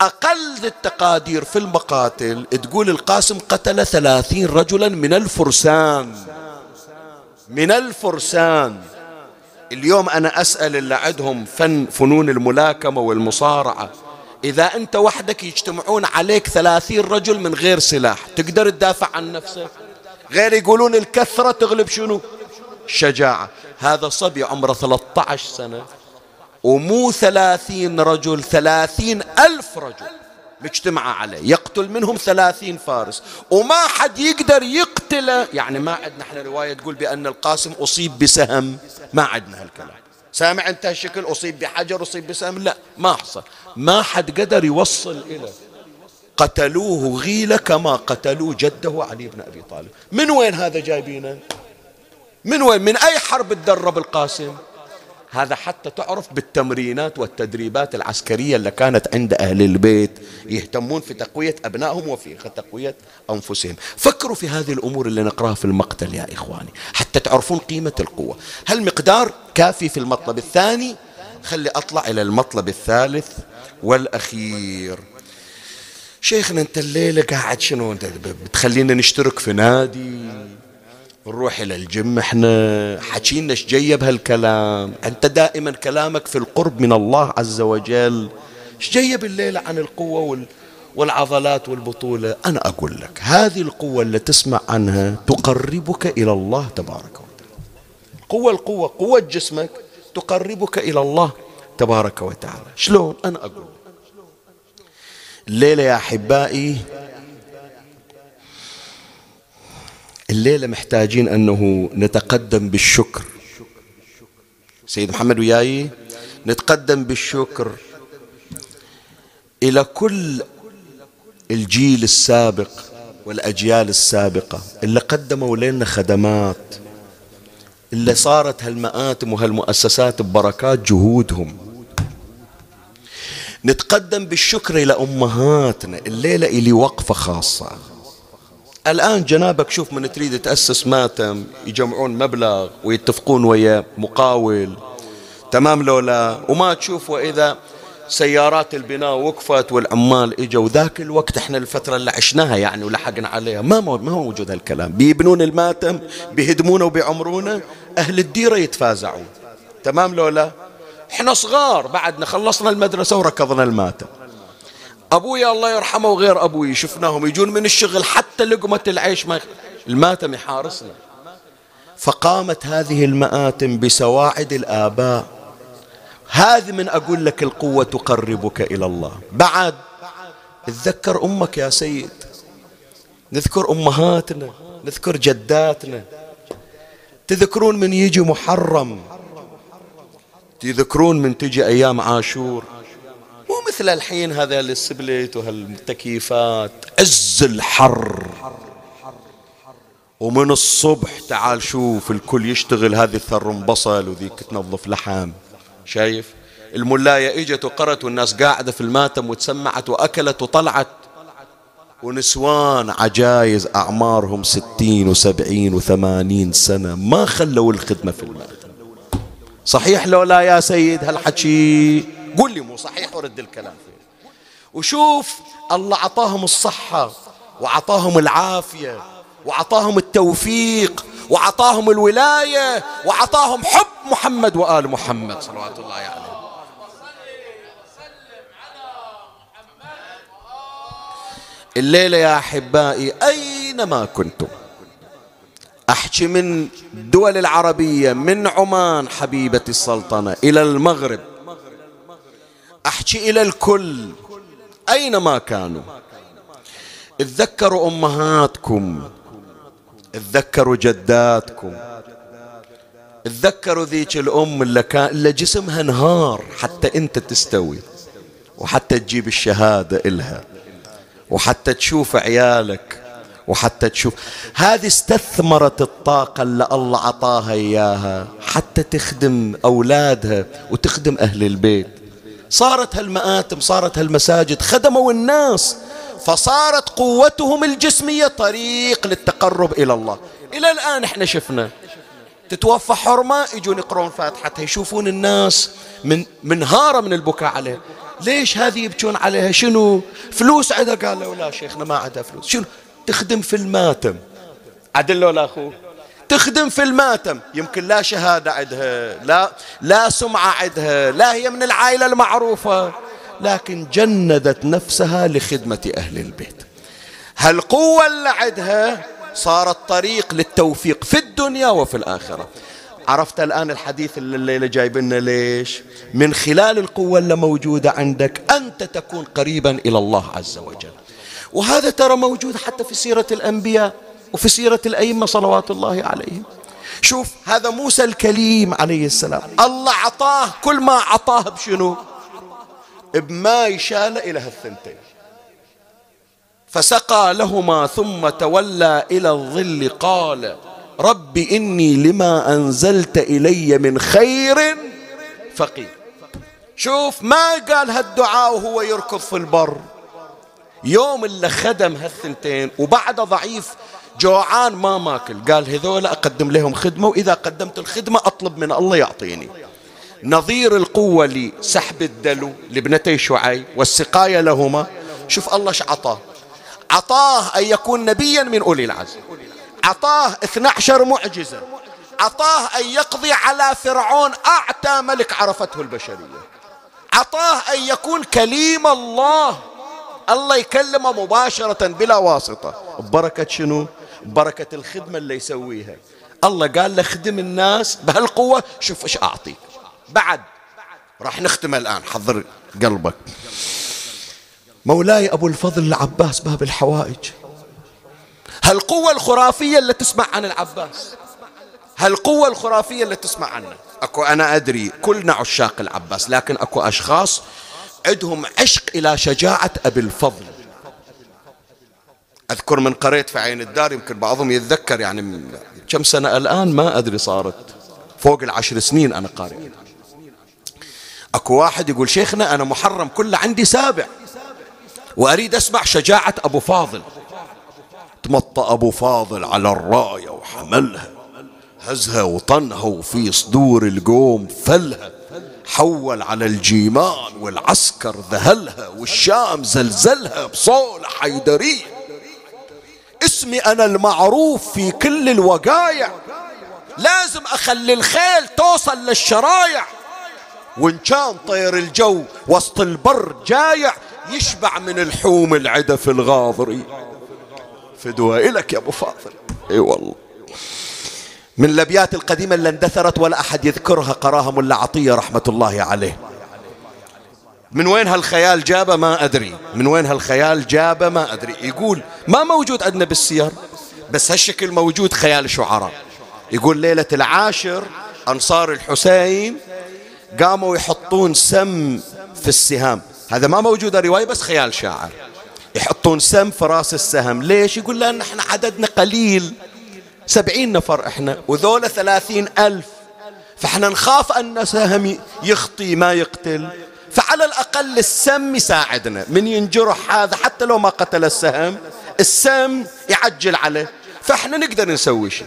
أقل التقادير في المقاتل تقول القاسم قتل ثلاثين رجلا من الفرسان. من الفرسان. اليوم أنا أسأل اللي عندهم فن فنون الملاكمة والمصارعة إذا أنت وحدك يجتمعون عليك ثلاثين رجل من غير سلاح تقدر تدافع عن نفسك؟ غير يقولون الكثرة تغلب شنو؟ الشجاعة هذا صبي عمره 13 سنة ومو ثلاثين رجل ثلاثين ألف رجل. مجتمعة عليه. يقتل منهم ثلاثين فارس. وما حد يقدر يقتله. يعني ما عندنا إحنا رواية تقول بأن القاسم أصيب بسهم. ما عندنا هالكلام. سامع أنت هالشكل؟ أصيب بحجر أصيب بسهم؟ لا ما حصل. ما حد قدر يوصل إليه قتلوه غيلة كما قتلوا جده علي بن أبي طالب. من وين هذا جايبينه؟ من وين؟ من أي حرب تدرب القاسم؟ هذا حتى تعرف بالتمرينات والتدريبات العسكرية اللي كانت عند أهل البيت يهتمون في تقوية أبنائهم وفي تقوية أنفسهم. فكروا في هذه الأمور اللي نقراها في المقتل يا إخواني حتى تعرفون قيمة القوة. هل مقدار كافي في المطلب الثاني؟ خلي أطلع إلى المطلب الثالث والأخير. شيخنا أنت الليلة قاعد شنو؟ أنت بتخلينا نشترك في نادي؟ نروح إلى الجيم. إحنا حكينا إيش جايب هالكلام. أنت دائما كلامك في القرب من الله عز وجل. إيش جايب الليلة عن القوة وال والعضلات والبطولة؟ أنا أقول لك هذه القوة اللي تسمع عنها تقربك إلى الله تبارك وتعالى. قوة القوة قوة جسمك تقربك إلى الله تبارك وتعالى. شلون؟ أنا أقول. الليلة يا أحبائي الليلة محتاجين أنه نتقدم بالشكر. سيد محمد وياي نتقدم بالشكر إلى كل الجيل السابق والأجيال السابقة اللي قدموا لنا خدمات اللي صارت هالمآتم وهالمؤسسات ببركات جهودهم. نتقدم بالشكر إلى أمهاتنا الليلة إلي وقفة خاصة. الآن جنابك شوف من تريد تأسس ماتم يجمعون مبلغ ويتفقون ويا مقاول. تمام لولا؟ وما تشوف وإذا سيارات البناء وقفت والعمال إجوا. ذاك الوقت إحنا الفترة اللي عشناها يعني ولحقنا عليها. ما ما هو موجود هالكلام. بيبنون الماتم بيهدمونه وبيعمرونه أهل الديرة يتفازعون. تمام لولا؟ إحنا صغار بعدنا خلصنا المدرسة وركضنا الماتم. ابويا الله يرحمه وغير أبوي. شفناهم يجون من الشغل حتى لقمة العيش ما الماتم يحارسنا. فقامت هذه المآتم بسواعد الآباء. هذه من أقول لك القوة تقربك إلى الله. بعد تذكر أمك يا سيد. نذكر أمهاتنا نذكر جداتنا. تذكرون من يجي محرم. تذكرون من تجي أيام عاشور. مثل الحين هذا السبليت وهالتكييفات عز الحر. ومن الصبح تعال شوف الكل يشتغل هذه ثرم بصل وذيك تنظف لحم. شايف؟ الملاية إجت وقرت والناس قاعدة في الماتم وتسمعت وأكلت وطلعت. ونسوان عجايز أعمارهم ستين وسبعين وثمانين سنة. ما خلوا الخدمة في الماتم. صحيح لو لا يا سيد هالحكي. قل لي مو صحيح ورد الكلام. فيه وشوف الله عطاهم الصحة وعطاهم العافية وعطاهم التوفيق وعطاهم الولاية وعطاهم حب محمد وآل محمد. صلوات الله عليه. يعني. الليلة يا أحبائي أينما كنتم؟ أحكي من الدول العربية من عمان حبيبة السلطنة إلى المغرب. أحكي إلى الكل. أينما كانوا. اتذكروا أمهاتكم. اتذكروا جداتكم. اتذكروا ذيك الأم اللي, كان اللي جسمها انهار حتى أنت تستوي. وحتى تجيب الشهادة إلها. وحتى تشوف عيالك. وحتى تشوف هذه استثمرت الطاقة اللي الله عطاها إياها حتى تخدم أولادها وتخدم أهل البيت. صارت هالمآتم صارت هالمساجد خدموا الناس فصارت قوتهم الجسمية طريق للتقرب إلى الله. إلى الآن إحنا شفنا. تتوفى حرمة يجون يقرون فاتحتها يشوفون الناس من منهارة من البكاء عليها. ليش هذه يبكون عليها؟ شنو؟ فلوس عندها قالوا لا شيخنا ما عندها فلوس. شنو؟ تخدم في المآتم. عدل لا أخوه. تخدم في الماتم. يمكن لا شهادة عندها لا لا سمعة عندها لا هي من العائلة المعروفة. لكن جندت نفسها لخدمة أهل البيت. هالقوة اللي عندها صارت طريق للتوفيق في الدنيا وفي الآخرة. عرفت الآن الحديث اللي الليلة جايب لنا ليش؟ من خلال القوة اللي موجودة عندك أنت تكون قريبا إلى الله عز وجل. وهذا ترى موجود حتى في سيرة الأنبياء. وفي سيرة الأئمة صلوات الله عليهم. شوف هذا موسى الكليم عليه السلام. الله عطاه كل ما عطاه بشنو؟ بما يشال إلى هالثنتين. فسقى لهما ثم تولى إلى الظل قال رب إني لما أنزلت إلي من خير فقير. شوف ما قال هالدعاء وهو يركض في البر. يوم اللي خدم هالثنتين وبعد ضعيف جوعان ما ماكل. قال هذول أقدم لهم خدمة وإذا قدمت الخدمة أطلب من الله يعطيني. نظير القوة لسحب الدلو لابنتي شعيب والسقاية لهما. شوف الله عطاه. عطاه أن يكون نبيا من أولي العزم. عطاه 12 معجزة. عطاه أن يقضي على فرعون أعتى ملك عرفته البشرية. عطاه أن يكون كليم الله. الله يكلمه مباشرة بلا واسطة. ببركة شنو؟ بركة الخدمة اللي يسويها. الله قال له خدم الناس بهالقوة شوف إيش اعطيك بعد راح نختم الآن. حضر قلبك. مولاي أبو الفضل العباس باب الحوائج. هالقوة الخرافية اللي تسمع عن العباس. هالقوة الخرافية اللي تسمع عنها أكو أنا أدري كلنا عشاق العباس لكن أكو أشخاص عندهم عشق إلى شجاعة أبي الفضل. أذكر من قريت في عين الدار يمكن بعضهم يتذكر يعني كم سنة الآن ما أدري صارت. فوق العشر سنين أنا قارئ. أكو واحد يقول شيخنا أنا محرم كله عندي سابع وأريد أسمع شجاعة أبو فاضل. تمطى أبو فاضل على الراية وحملها هزها وطنها وفي صدور القوم فلها. حول على الجيمان والعسكر ذهلها والشام زلزلها بصولة حيدرية. اسمي أنا المعروف في كل الوقايع. لازم أخلي الخيل توصل للشرايع. وإن كان طير الجو وسط البر جايع يشبع من الحوم العدف الغاضري. فدوى إلك يا أبو فاضل. إي والله. من الأبيات القديمة اللي اندثرت ولا أحد يذكرها قراها ملا عطية رحمة الله عليه. من وين هالخيال جابه ما أدري. من وين هالخيال جابه ما أدري. يقول ما موجود عندنا بالسير بس هالشكل موجود خيال شعراء. يقول ليلة العاشر أنصار الحسين قاموا يحطون سم في السهام. هذا ما موجود رواية بس خيال شاعر. يحطون سم في راس السهم. ليش؟ يقول لأن إحنا عددنا قليل. سبعين نفر إحنا وذولا ثلاثين ألف. فإحنا نخاف أن سهم يخطي ما يقتل. فعلى الأقل السم يساعدنا. من ينجرح هذا حتى لو ما قتل السهم السم يعجل عليه. فإحنا نقدر نسوي شيء.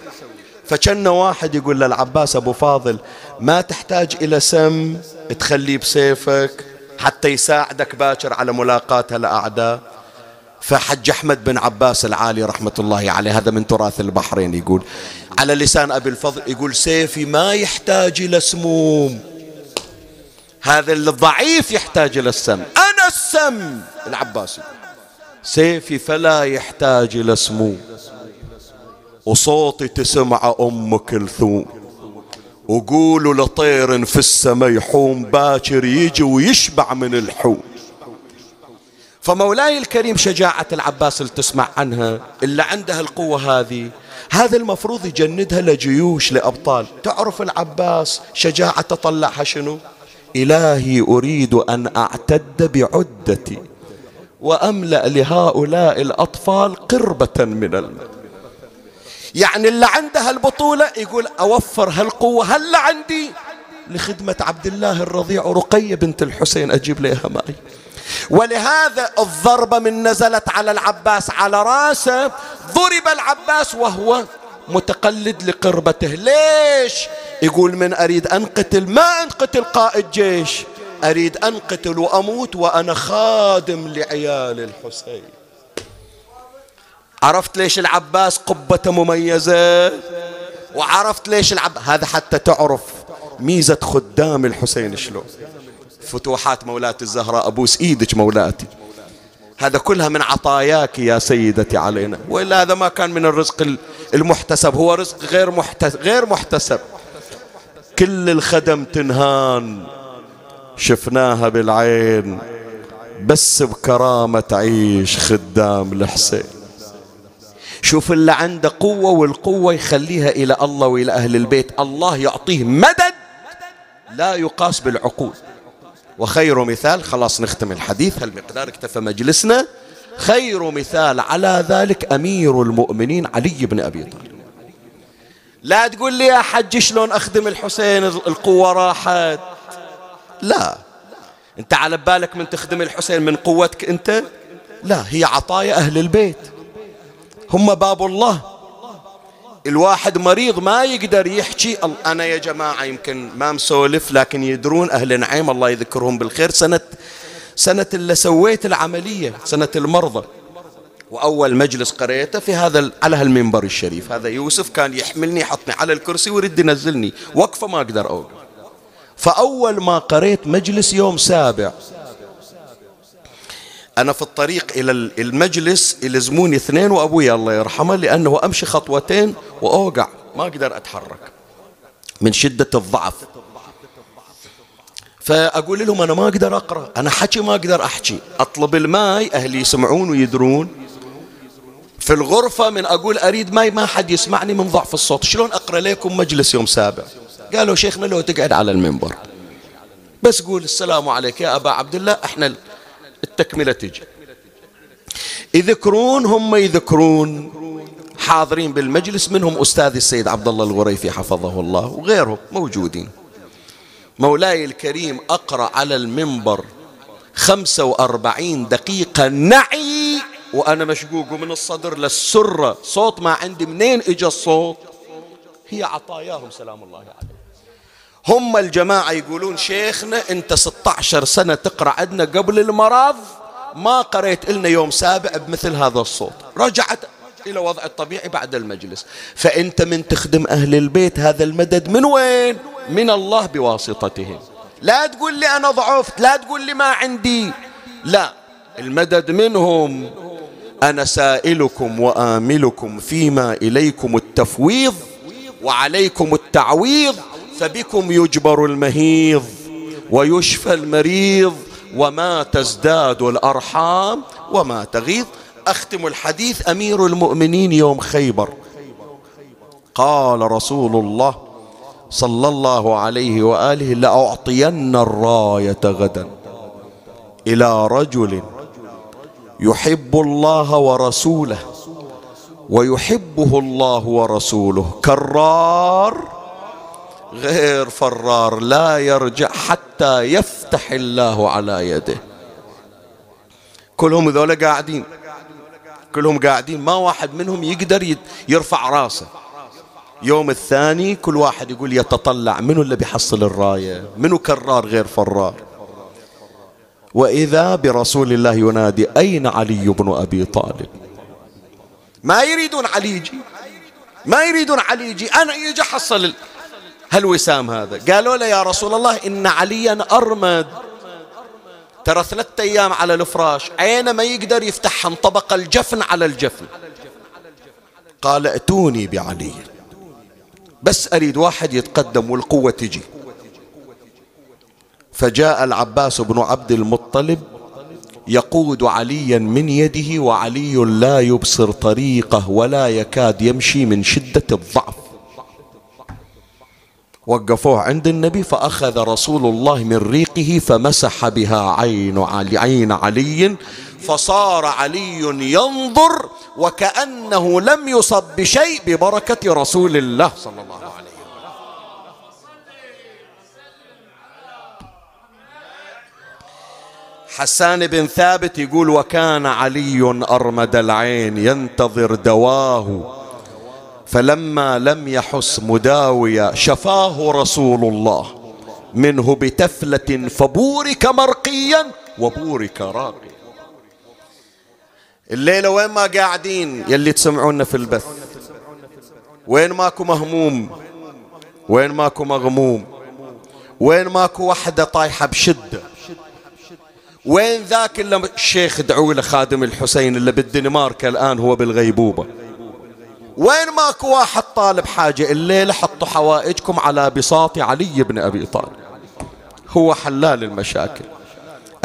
فكان واحد يقول للعباس أبو فاضل ما تحتاج إلى سم تخليه بسيفك حتى يساعدك باكر على ملاقاة الأعداء. فحج أحمد بن عباس العالي رحمة الله عليه هذا من تراث البحرين يقول. على لسان أبي الفضل يقول سيفي ما يحتاج إلى سموم. هذا الضعيف يحتاج إلى السم. أنا السم. العباسي سيفي فلا يحتاج إلى سموم وصوتي تسمع أم كلثوم وقولوا لطير في السماء يحوم باكر يجي ويشبع من الحوم. فمولاي الكريم شجاعة العباس اللي تسمع عنها اللي عندها القوة هذه هذا المفروض يجندها لجيوش لأبطال. تعرف العباس شجاعة تطلعها شنو؟ إلهي أريد أن أعتد بعدتي وأملأ لهؤلاء الأطفال قربة من الماء يعني اللي عنده البطولة يقول أوفر هالقوة هلا عندي لخدمة عبد الله الرضيع رقية بنت الحسين أجيب لها ماي. ولهذا الضربة من نزلت على العباس على راسه ضرب العباس وهو متقلد لقربته. ليش؟ يقول من أريد أنقتل ما أنقتل قائد جيش. أريد أنقتل وأموت وأنا خادم لعيال الحسين. عرفت ليش العباس قبته مميزة؟ وعرفت ليش العب هذا حتى تعرف ميزة خدام الحسين شلون. فتوحات مولاتي الزهراء أبوس إيدك مولاتي. هذا كلها من عطاياك يا سيدتي علينا. وإلا هذا ما كان من الرزق المحتسب. هو رزق غير محتسب, غير محتسب. كل الخدم تنهان. شفناها بالعين. بس بكرامة تعيش خدام الحسين. شوف اللي عنده قوة والقوة يخليها إلى الله وإلى أهل البيت. الله يعطيه مدد لا يقاس بالعقول. وخير مثال خلاص نختم الحديث هالمقدار اكتفى مجلسنا؟ خير مثال على ذلك أمير المؤمنين علي بن أبي طالب. لا تقول لي يا حج شلون أخدم الحسين القوة راحت؟ لا. أنت على بالك من تخدم الحسين من قوتك أنت؟ لا هي عطايا أهل البيت. هم باب الله. الواحد مريض ما يقدر يحكي. أنا يا جماعة يمكن ما مسولف لكن يدرون أهل نعيم الله يذكرهم بالخير. سنة سنة اللي سويت العملية سنة المرضى. وأول مجلس قريته في هذا على هالمنبر الشريف. هذا يوسف كان يحملني يحطني على الكرسي ويرد ينزلني. وقفة ما أقدر أوقف. فأول ما قريت مجلس يوم سابع أنا في الطريق إلى المجلس يلزموني اثنين وأبوي الله يرحمه لأنه أمشي خطوتين وأوقع. ما أقدر أتحرك من شدة الضعف. فأقول لهم أنا ما أقدر أقرأ أنا حكي ما أقدر أحكي. أطلب الماي أهلي يسمعون ويدرون. في الغرفة من أقول أريد ماي ما حد يسمعني من ضعف الصوت. شلون أقرأ لكم مجلس يوم سابع؟ قالوا شيخنا لو تقعد على المنبر. بس قول السلام عليك يا أبا عبد الله إحنا التكملة تجي. يذكرون هم يذكرون. حاضرين بالمجلس منهم أستاذ السيد عبد الله الغريفي حفظه الله وغيرهم موجودين. مولاي الكريم أقرأ على المنبر خمسة وأربعين دقيقة نعي وأنا مشقوق من الصدر للسرة. صوت ما عندي منين إجا الصوت؟ هي عطاياهم سلام الله عليه هم الجماعة يقولون شيخنا أنت 16 سنة تقرأ عندنا قبل المرض ما قريت لنا يوم سابع بمثل هذا الصوت. رجعت إلى وضع الطبيعي بعد المجلس. فأنت من تخدم أهل البيت هذا المدد من وين؟ من الله بواسطتهم. لا تقول لي أنا ضعفت لا تقول لي ما عندي. لا المدد منهم أنا سائلكم وآملكم فيما إليكم التفويض وعليكم التعويض. فبكم يجبر المهيض ويشفى المريض وما تزداد الأرحام وما تغيظ أختم الحديث أمير المؤمنين يوم خيبر. قال رسول الله صلى الله عليه وآله لأعطين الراية غدا. إلى رجل يحب الله ورسوله ويحبه الله ورسوله. كرار غير فرار لا يرجع حتى يفتح الله على يده. كلهم ذولا قاعدين كلهم قاعدين ما واحد منهم يقدر يرفع راسه. يوم الثاني كل واحد يقول يتطلع منو اللي بيحصل الراية؟ منو كرار غير فرار؟ وإذا برسول الله ينادي أين علي بن أبي طالب؟ ما يريدون علي يجي ما يريدون علي يجي أنا يجي حصل هالوسام هذا؟ قالوا له يا رسول الله إن عليا أرمد. ترى ثلاثة أيام على الفراش عينه ما يقدر يفتح انطبق الجفن على الجفن. قال ائتوني بعلي. بس أريد واحد يتقدم والقوة تجي. فجاء العباس بن عبد المطلب يقود عليا من يده وعلي لا يبصر طريقه ولا يكاد يمشي من شدة الضعف. وقفوه عند النبي فأخذ رسول الله من ريقه فمسح بها عين علي, عين علي فصار علي ينظر وكأنه لم يصب بشيء ببركة رسول الله صلى الله عليه وسلم. حسان بن ثابت يقول وكان علي أرمد العين ينتظر دواه فلما لم يحس مداويا شفاه رسول الله. منه بتفلة فبورك مرقيا وبورك راقيا. الليلة وين ما قاعدين يلي تسمعونا في البث. وين ماكو مهموم. وين ماكو مغموم. وين ماكو وحدة طايحة بشدة. وين ذاك اللي الشيخ دعوا له خادم الحسين اللي بالدنمارك الآن هو بالغيبوبة. وين ماكو واحد طالب حاجة الليلة حطوا حوائجكم على بساط علي بن أبي طالب. هو حلال المشاكل.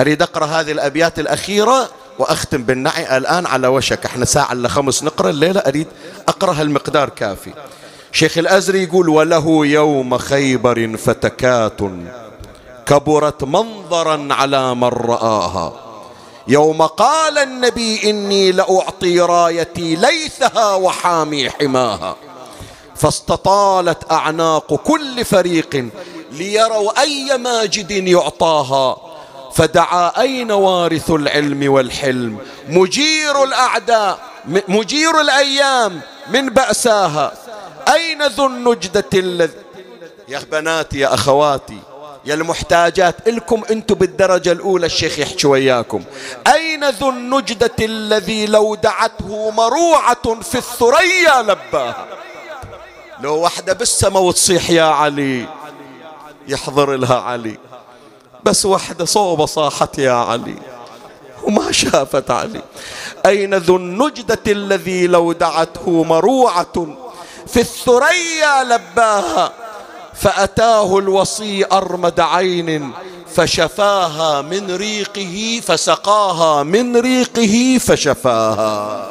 أريد أقرأ هذه الأبيات الأخيرة وأختم بالنعي الآن على وشك. إحنا ساعة إلا خمس نقرأ الليلة أريد أقرأ هالمقدار كافي. شيخ الأزري يقول وله يوم خيبر فتكات كبرت منظرا على من رآها. يوم قال النبي إني لأعطي رايتي ليثها وحامي حماها. فاستطالت أعناق كل فريق ليروا أي ماجد يعطاها. فدعا أين وارث العلم والحلم؟ مجير الأعداء مجير الأيام من بأساها. أين ذو النجدة الذي يا بناتي يا أخواتي يا المحتاجات إلكم أنتم بالدرجة الأولى الشيخ يحكي وياكم. أين ذو النجدة الذي لو دعته مروعة في الثريا لباها لو واحدة بالسما وتصيح يا علي. يحضر لها علي. بس واحدة صوبة صاحت يا علي. وما شافت علي. أين ذو النجدة الذي لو دعته مروعة في الثريا لباها؟ فأتاه الوصي أرمد عين فشفاها من ريقه فسقاها من ريقه فشفاها.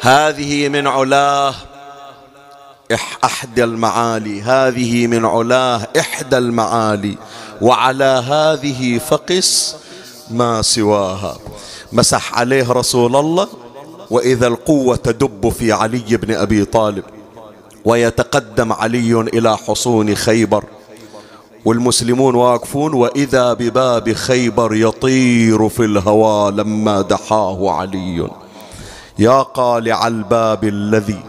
هذه من علاه احدى المعالي. هذه من علاه إحدى المعالي. وعلى هذه فقس ما سواها. مسح عليه رسول الله. وإذا القوة تدب في علي بن أبي طالب ويتقدم علي إلى حصون خيبر. والمسلمون واقفون وإذا بباب خيبر يطير في الهوى لما دحاه علي. يا قالع الباب الذي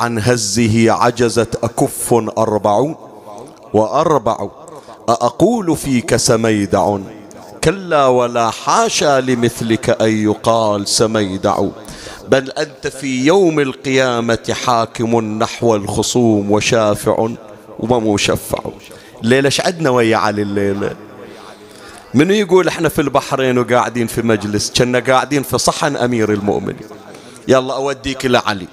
عن هزه عجزت أكف أربع؟ وأربع أأقول فيك سميدع؟ كلا ولا حاشا لمثلك أن يقال سميدع. بل أنت في يوم القيامة حاكم نحو الخصوم وشافع ومشفع. الليلة عدنا ويا علي الليلة؟ منو يقول إحنا في البحرين وقاعدين في مجلس؟ كنا قاعدين في صحن أمير المؤمنين. يلا أوديك لعلي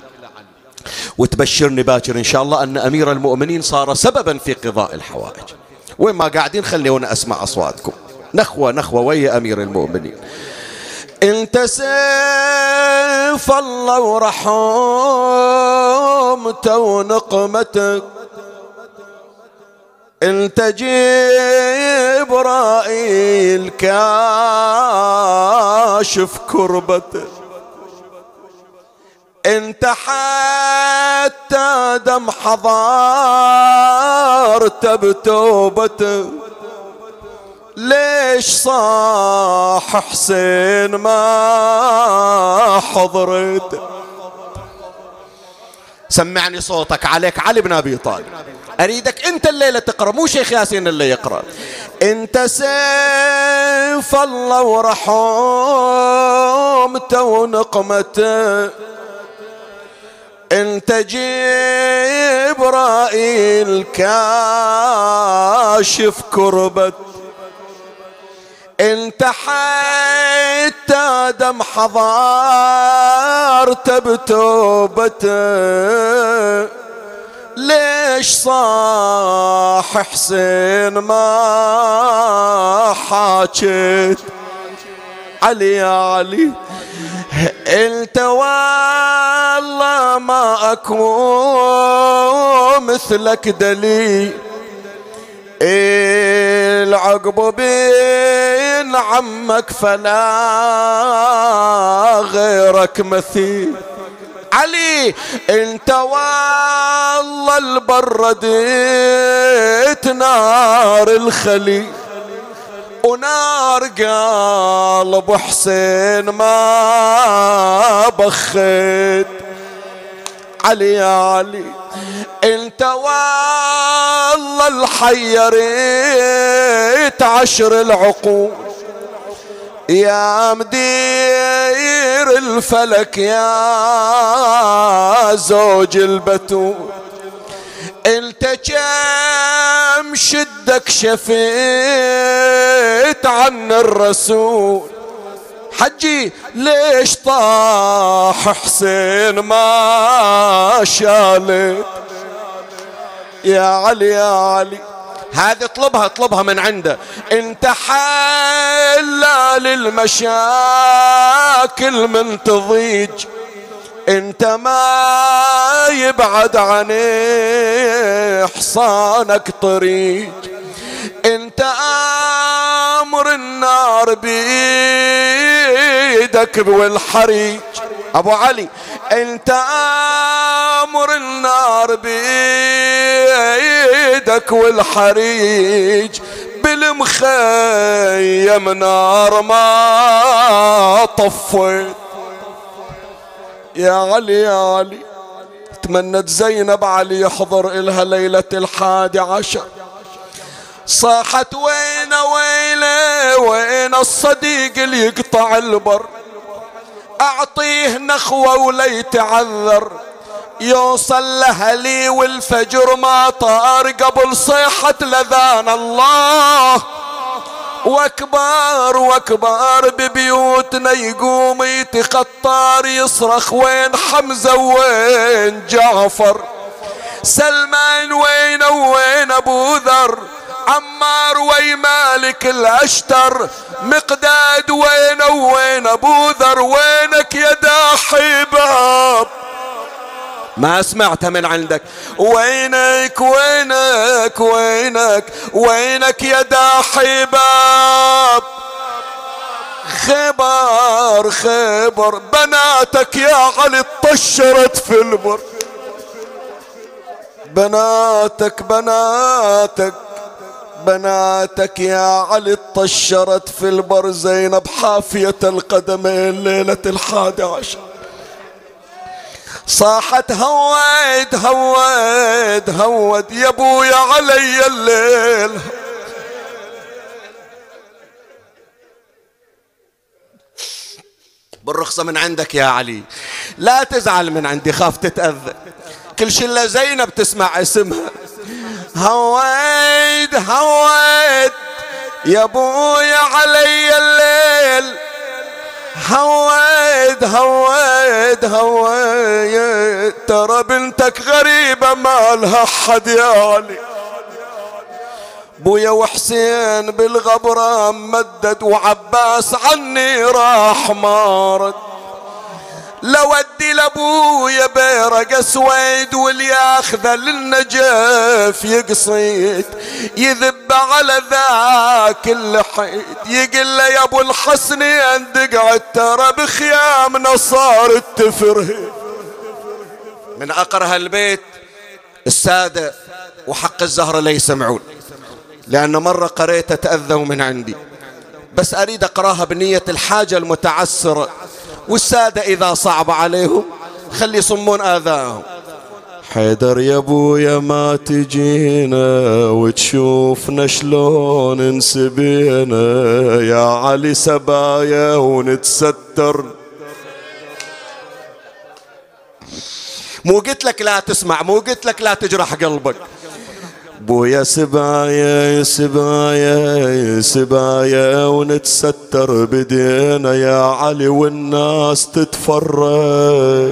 وتبشرني باكر إن شاء الله أن أمير المؤمنين صار سببا في قضاء الحوائج. وين ما قاعدين خليونا أسمع أصواتكم. نخوة نخوة ويا أمير المؤمنين. انت سيف الله ورحمته ونقمتك انت جبرائيل كاشف كربتك. انت حتى دم حضارت بتوبته ليش صاح حسين ما حضرت سمعني صوتك عليك علي بن أبي طالب. أريدك أنت الليلة تقرأ مو شيخ ياسين اللي يقرأ. أنت سيف الله ورحمته ونقمته. أنت جبرائيل كاشف كربت انت حتى دم حضارت بتوبته ليش صاح حسين ما حاجت علي يا علي انت والله ما اكون مثلك دليل. العقب بين عمك فلا غيرك مثيل. علي انت والله البرديت نار الخليل. ونار قلب حسين ما بخيت. علي يا علي. انت والله الحيريت عشر العقول. يا مدير الفلك يا زوج البتول. انت كم شدك شفيت عن الرسول. حجي ليش طاح حسين ما شالت يا علي يا علي. هذه اطلبها اطلبها من عنده. انت حلال المشاكل من تضيج. انت ما يبعد عن حصانك طريق انت آمر النار بيدك والحريق أبو علي انت آمر النار بيدك والحريج. بالمخيم نار ما طفيت. يا علي يا علي تمنت زينب علي يحضر إلها ليلة الحادي عشر. صاحت وين ويلي وين الصديق اللي يقطع البر؟ أعطيه نخوة ولا يتعذر. يوصل لهلي والفجر ما طار قبل صيحة لذان الله. وأكبر وأكبر ببيوتنا يقوم يتخطر يصرخ وين حمزة وين جعفر؟ سلمان وين وين أبو ذر؟ عمار وي مالك الأشتر مقداد وين وين أبو ذر وينك يا داحي باب؟ ما سمعت من عندك. وينك وينك وينك وينك يا داحي باب؟ خبر خبر بناتك يا علي طشرت في البر. بناتك بناتك. بناتك يا علي طشرت في البر زينب حافية القدمين ليلة الحادي عشر. صاحت هود هود هود يا أبويا علي الليل. بالرخصة من عندك يا علي. لا تزعل من عندي خاف تتأذى. كل شلة زينب تسمع اسمها. هويد هويد يا ابويا علي الليل. هويد هويد هويد ترى بنتك غريبة ما لها حد يا علي بويا وحسين بالغبرة مدد وعباس عني راح مارد. لودي لابويا بيرق أسود والياخذه للنجف يقصيد يذب على ذاك اللحيد يقول له يا أبو الحسن اندق ترى بخيامنا صارت تفرهد من اقرها البيت السادة وحق الزهرة لا يسمعون لأن مرة قريت تأذوا من عندي بس أريد أقراها بنية الحاجة المتعسرة. والسادة إذا صعب عليهم خلي يصمون آذاهم حيدر يا أبويا ما تجينا وتشوفنا شلون انسبينا. يا علي سبايا ونتستر. مو قلت لك لا تسمع مو قلت لك لا تجرح قلبك. بويا سبايا سبايا سبايا ونتستر بدينا يا علي والناس تتفرج.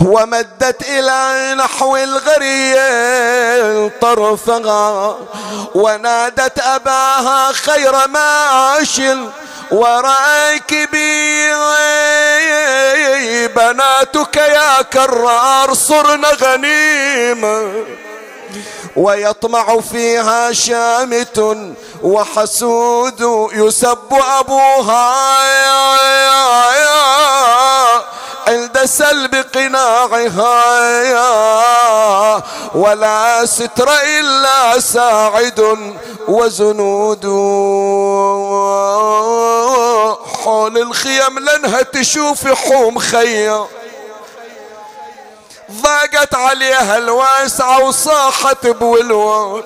ومدت إلى نحو الغريل طرفها ونادت أباها خير ماشل وراكبي بناتك يا كرار صرنا غنيمة. ويطمع فيها شامت وحسود يسب أبوها. عند سلب قناعها. ولا ستر إلا ساعد وزنود. حول الخيم لنها تشوف حوم خيّا ضاقت عليها الواسعة وصاحت بولوان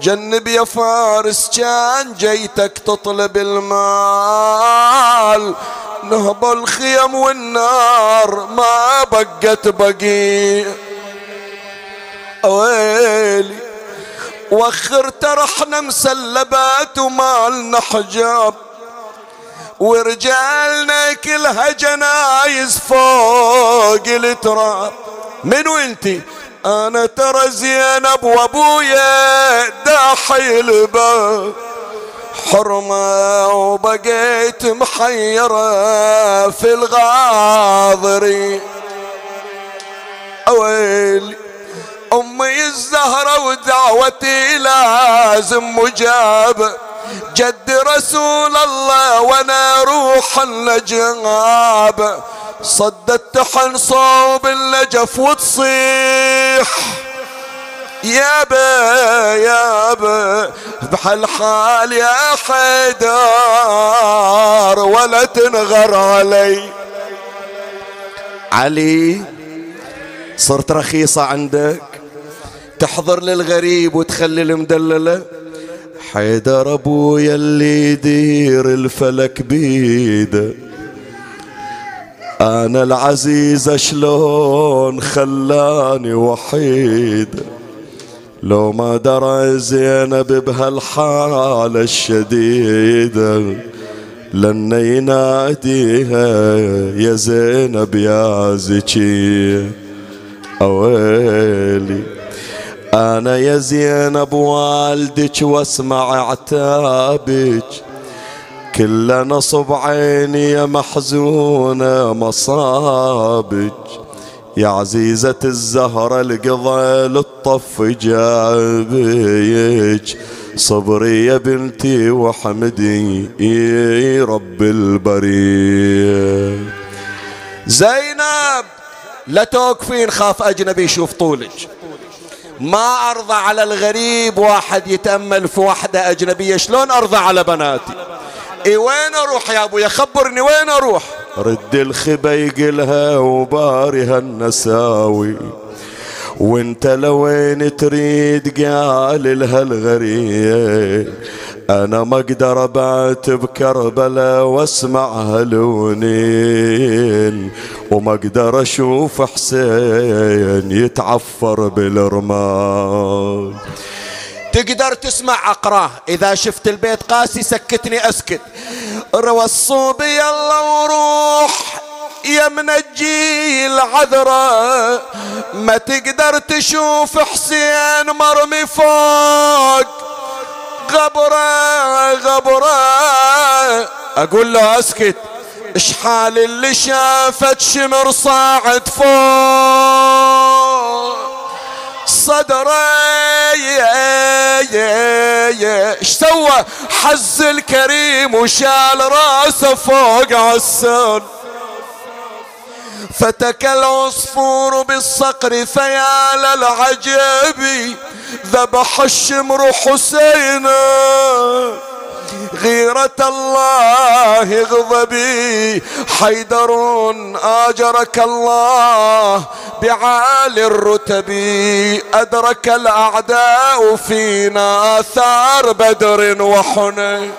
جنب يا فارس كان جيتك تطلب المال. نهب الخيم والنار ما بقت بقية ويلي وخرت رحنا مسلبات ومالنا حجاب ورجالنا كلها جنايز فوق التراب. منو انتي أنا ترى زينب وابويا داحي الباب. حرمة وبقيت محيرة في الغاضري اويلي أمي الزهرة ودعوتي لازم مجابة جد رسول الله وأنا روح النجاب صدت حن صوب النجف وتصيح. يا با يا با بحالحال يا حيدر ولا تنغر علي. علي صرت رخيصة عندك. تحضر للغريب وتخلي المدللة. حيدر أبويا اللي يدير الفلك بيده. أنا العزيز شلون خلاني وحيد؟ لو ما درى زينب بهالحالة الشديدة لن يناديها يا زينب يا زكي. أويلي أنا يا زينب والدك واسمع عتابك كل نصب عيني يا محزونة مصابك. يا عزيزة الزهرة القضى للطف جابيك صبري يا بنتي وحمدي رب البرية زينب لا توقفين خاف أجنبي يشوف طولك. ما أرضى على الغريب واحد يتأمل في وحدة أجنبية. شلون أرضى على بناتي؟ إي وين أروح يا ابويا خبرني وين أروح؟ رد الخبا يقلها وبارها النساوي. وانت لوين تريد قال لها الغريب؟ أنا ما أقدر ابات بكربلاء وأسمع هلونين وما أقدر أشوف حسين يتعفر بالرمال. تقدر تسمع اقراه إذا شفت البيت قاسي سكتني أسكت. روصوا بي الله وروح يا منجي العذراء ما تقدر تشوف حسين مرمي فوق. غبرة غبرة. أقول له أسكت. اشحال اللي شافت شمر صاعد فوق؟ صدرة إيش سوى؟ حز الكريم وشال رأسه فوق عسان فتك العصفور بالصقر فيا للعجب ذبح الشمر حسينا. غيرة الله غضبي حيدر آجرك الله بعالي الرتب. أدرك الأعداء فينا آثار بدر وحنين.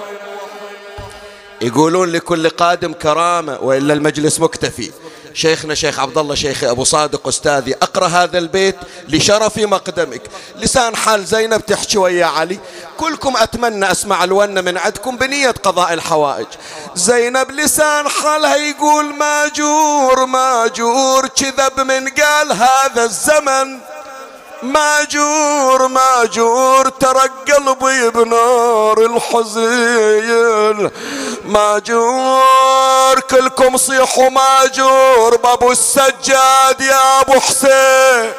يقولون لكل قادم كرامة وإلا المجلس مكتفي. شيخنا شيخ عبد الله شيخي أبو صادق أستاذي أقرأ هذا البيت لشرف مقدمك. لسان حال زينب تحكي ويا علي. كلكم أتمنى أسمع الونه من عندكم بنية قضاء الحوائج. زينب لسان حالها يقول ماجور ماجور كذب من قال هذا الزمن. ماجور ماجور ترى قلبي بنار الحزين. ماجور كلكم صيحوا ماجور. بابو السجاد يا ابو حسين.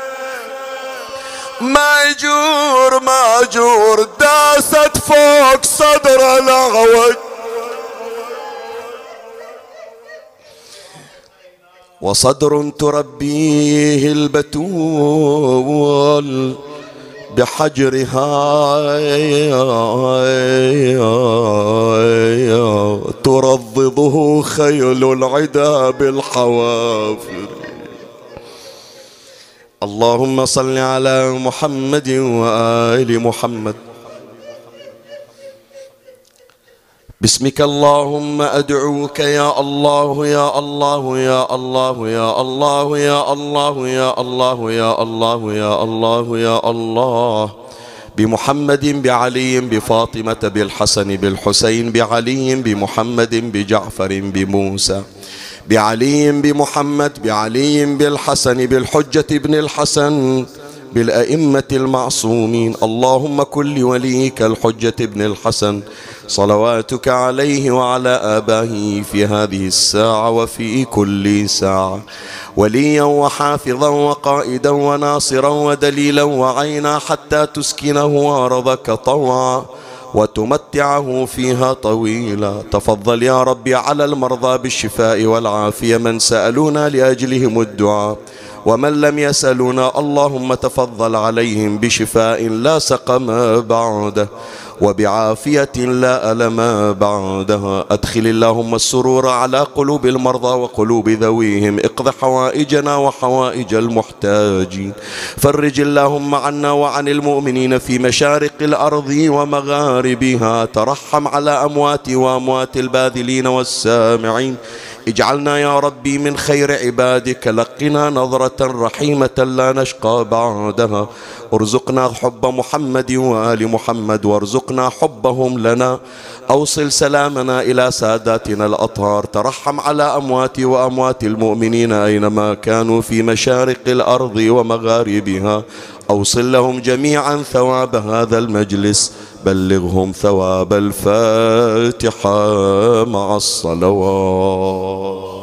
ماجور ماجور داست فوق صدر العوج وصدر تربيه البتول بحجرها. ترضضه خيل العدا بالحوافر. اللهم صل على محمد وآل محمد. باسمك اللهم أدعوك يا الله يا الله يا الله يا الله يا الله يا الله يا الله يا الله يا الله. بمحمد بعلي بفاطمة بالحسن بالحسين بعلي بمحمد بجعفر بموسى بعلي بمحمد بعلي بالحسن بالحجة ابن الحسن بالأئمة المعصومين. اللهم كل وليك الحجة ابن الحسن. صلواتك عليه وعلى آبائه في هذه الساعة وفي كل ساعة. وليا وحافظا وقائدا وناصرا ودليلا وعينا حتى تسكنه أرضك طوعا. وتمتعه فيها طويلا. تفضل يا ربي على المرضى بالشفاء والعافية. من سألونا لأجلهم الدعاء ومن لم يسألونا اللهم تفضل عليهم بشفاء لا سقم بعده. وبعافية لا ألم بعدها. أدخل اللهم السرور على قلوب المرضى وقلوب ذويهم. اقض حوائجنا وحوائج المحتاجين. فرج اللهم عنا وعن المؤمنين في مشارق الأرض ومغاربها. ترحم على أموات وأموات الباذلين والسامعين. اجعلنا يا ربي من خير عبادك لقنا نظرة رحيمة لا نشقى بعدها. ارزقنا حب محمد وآل محمد وارزقنا حبهم لنا. أوصل سلامنا إلى ساداتنا الأطهار. ترحم على أمواتي وأموات المؤمنين أينما كانوا في مشارق الأرض ومغاربها. أوصل لهم جميعا ثواب هذا المجلس. بلغهم ثواب الفاتحة مع الصلوات.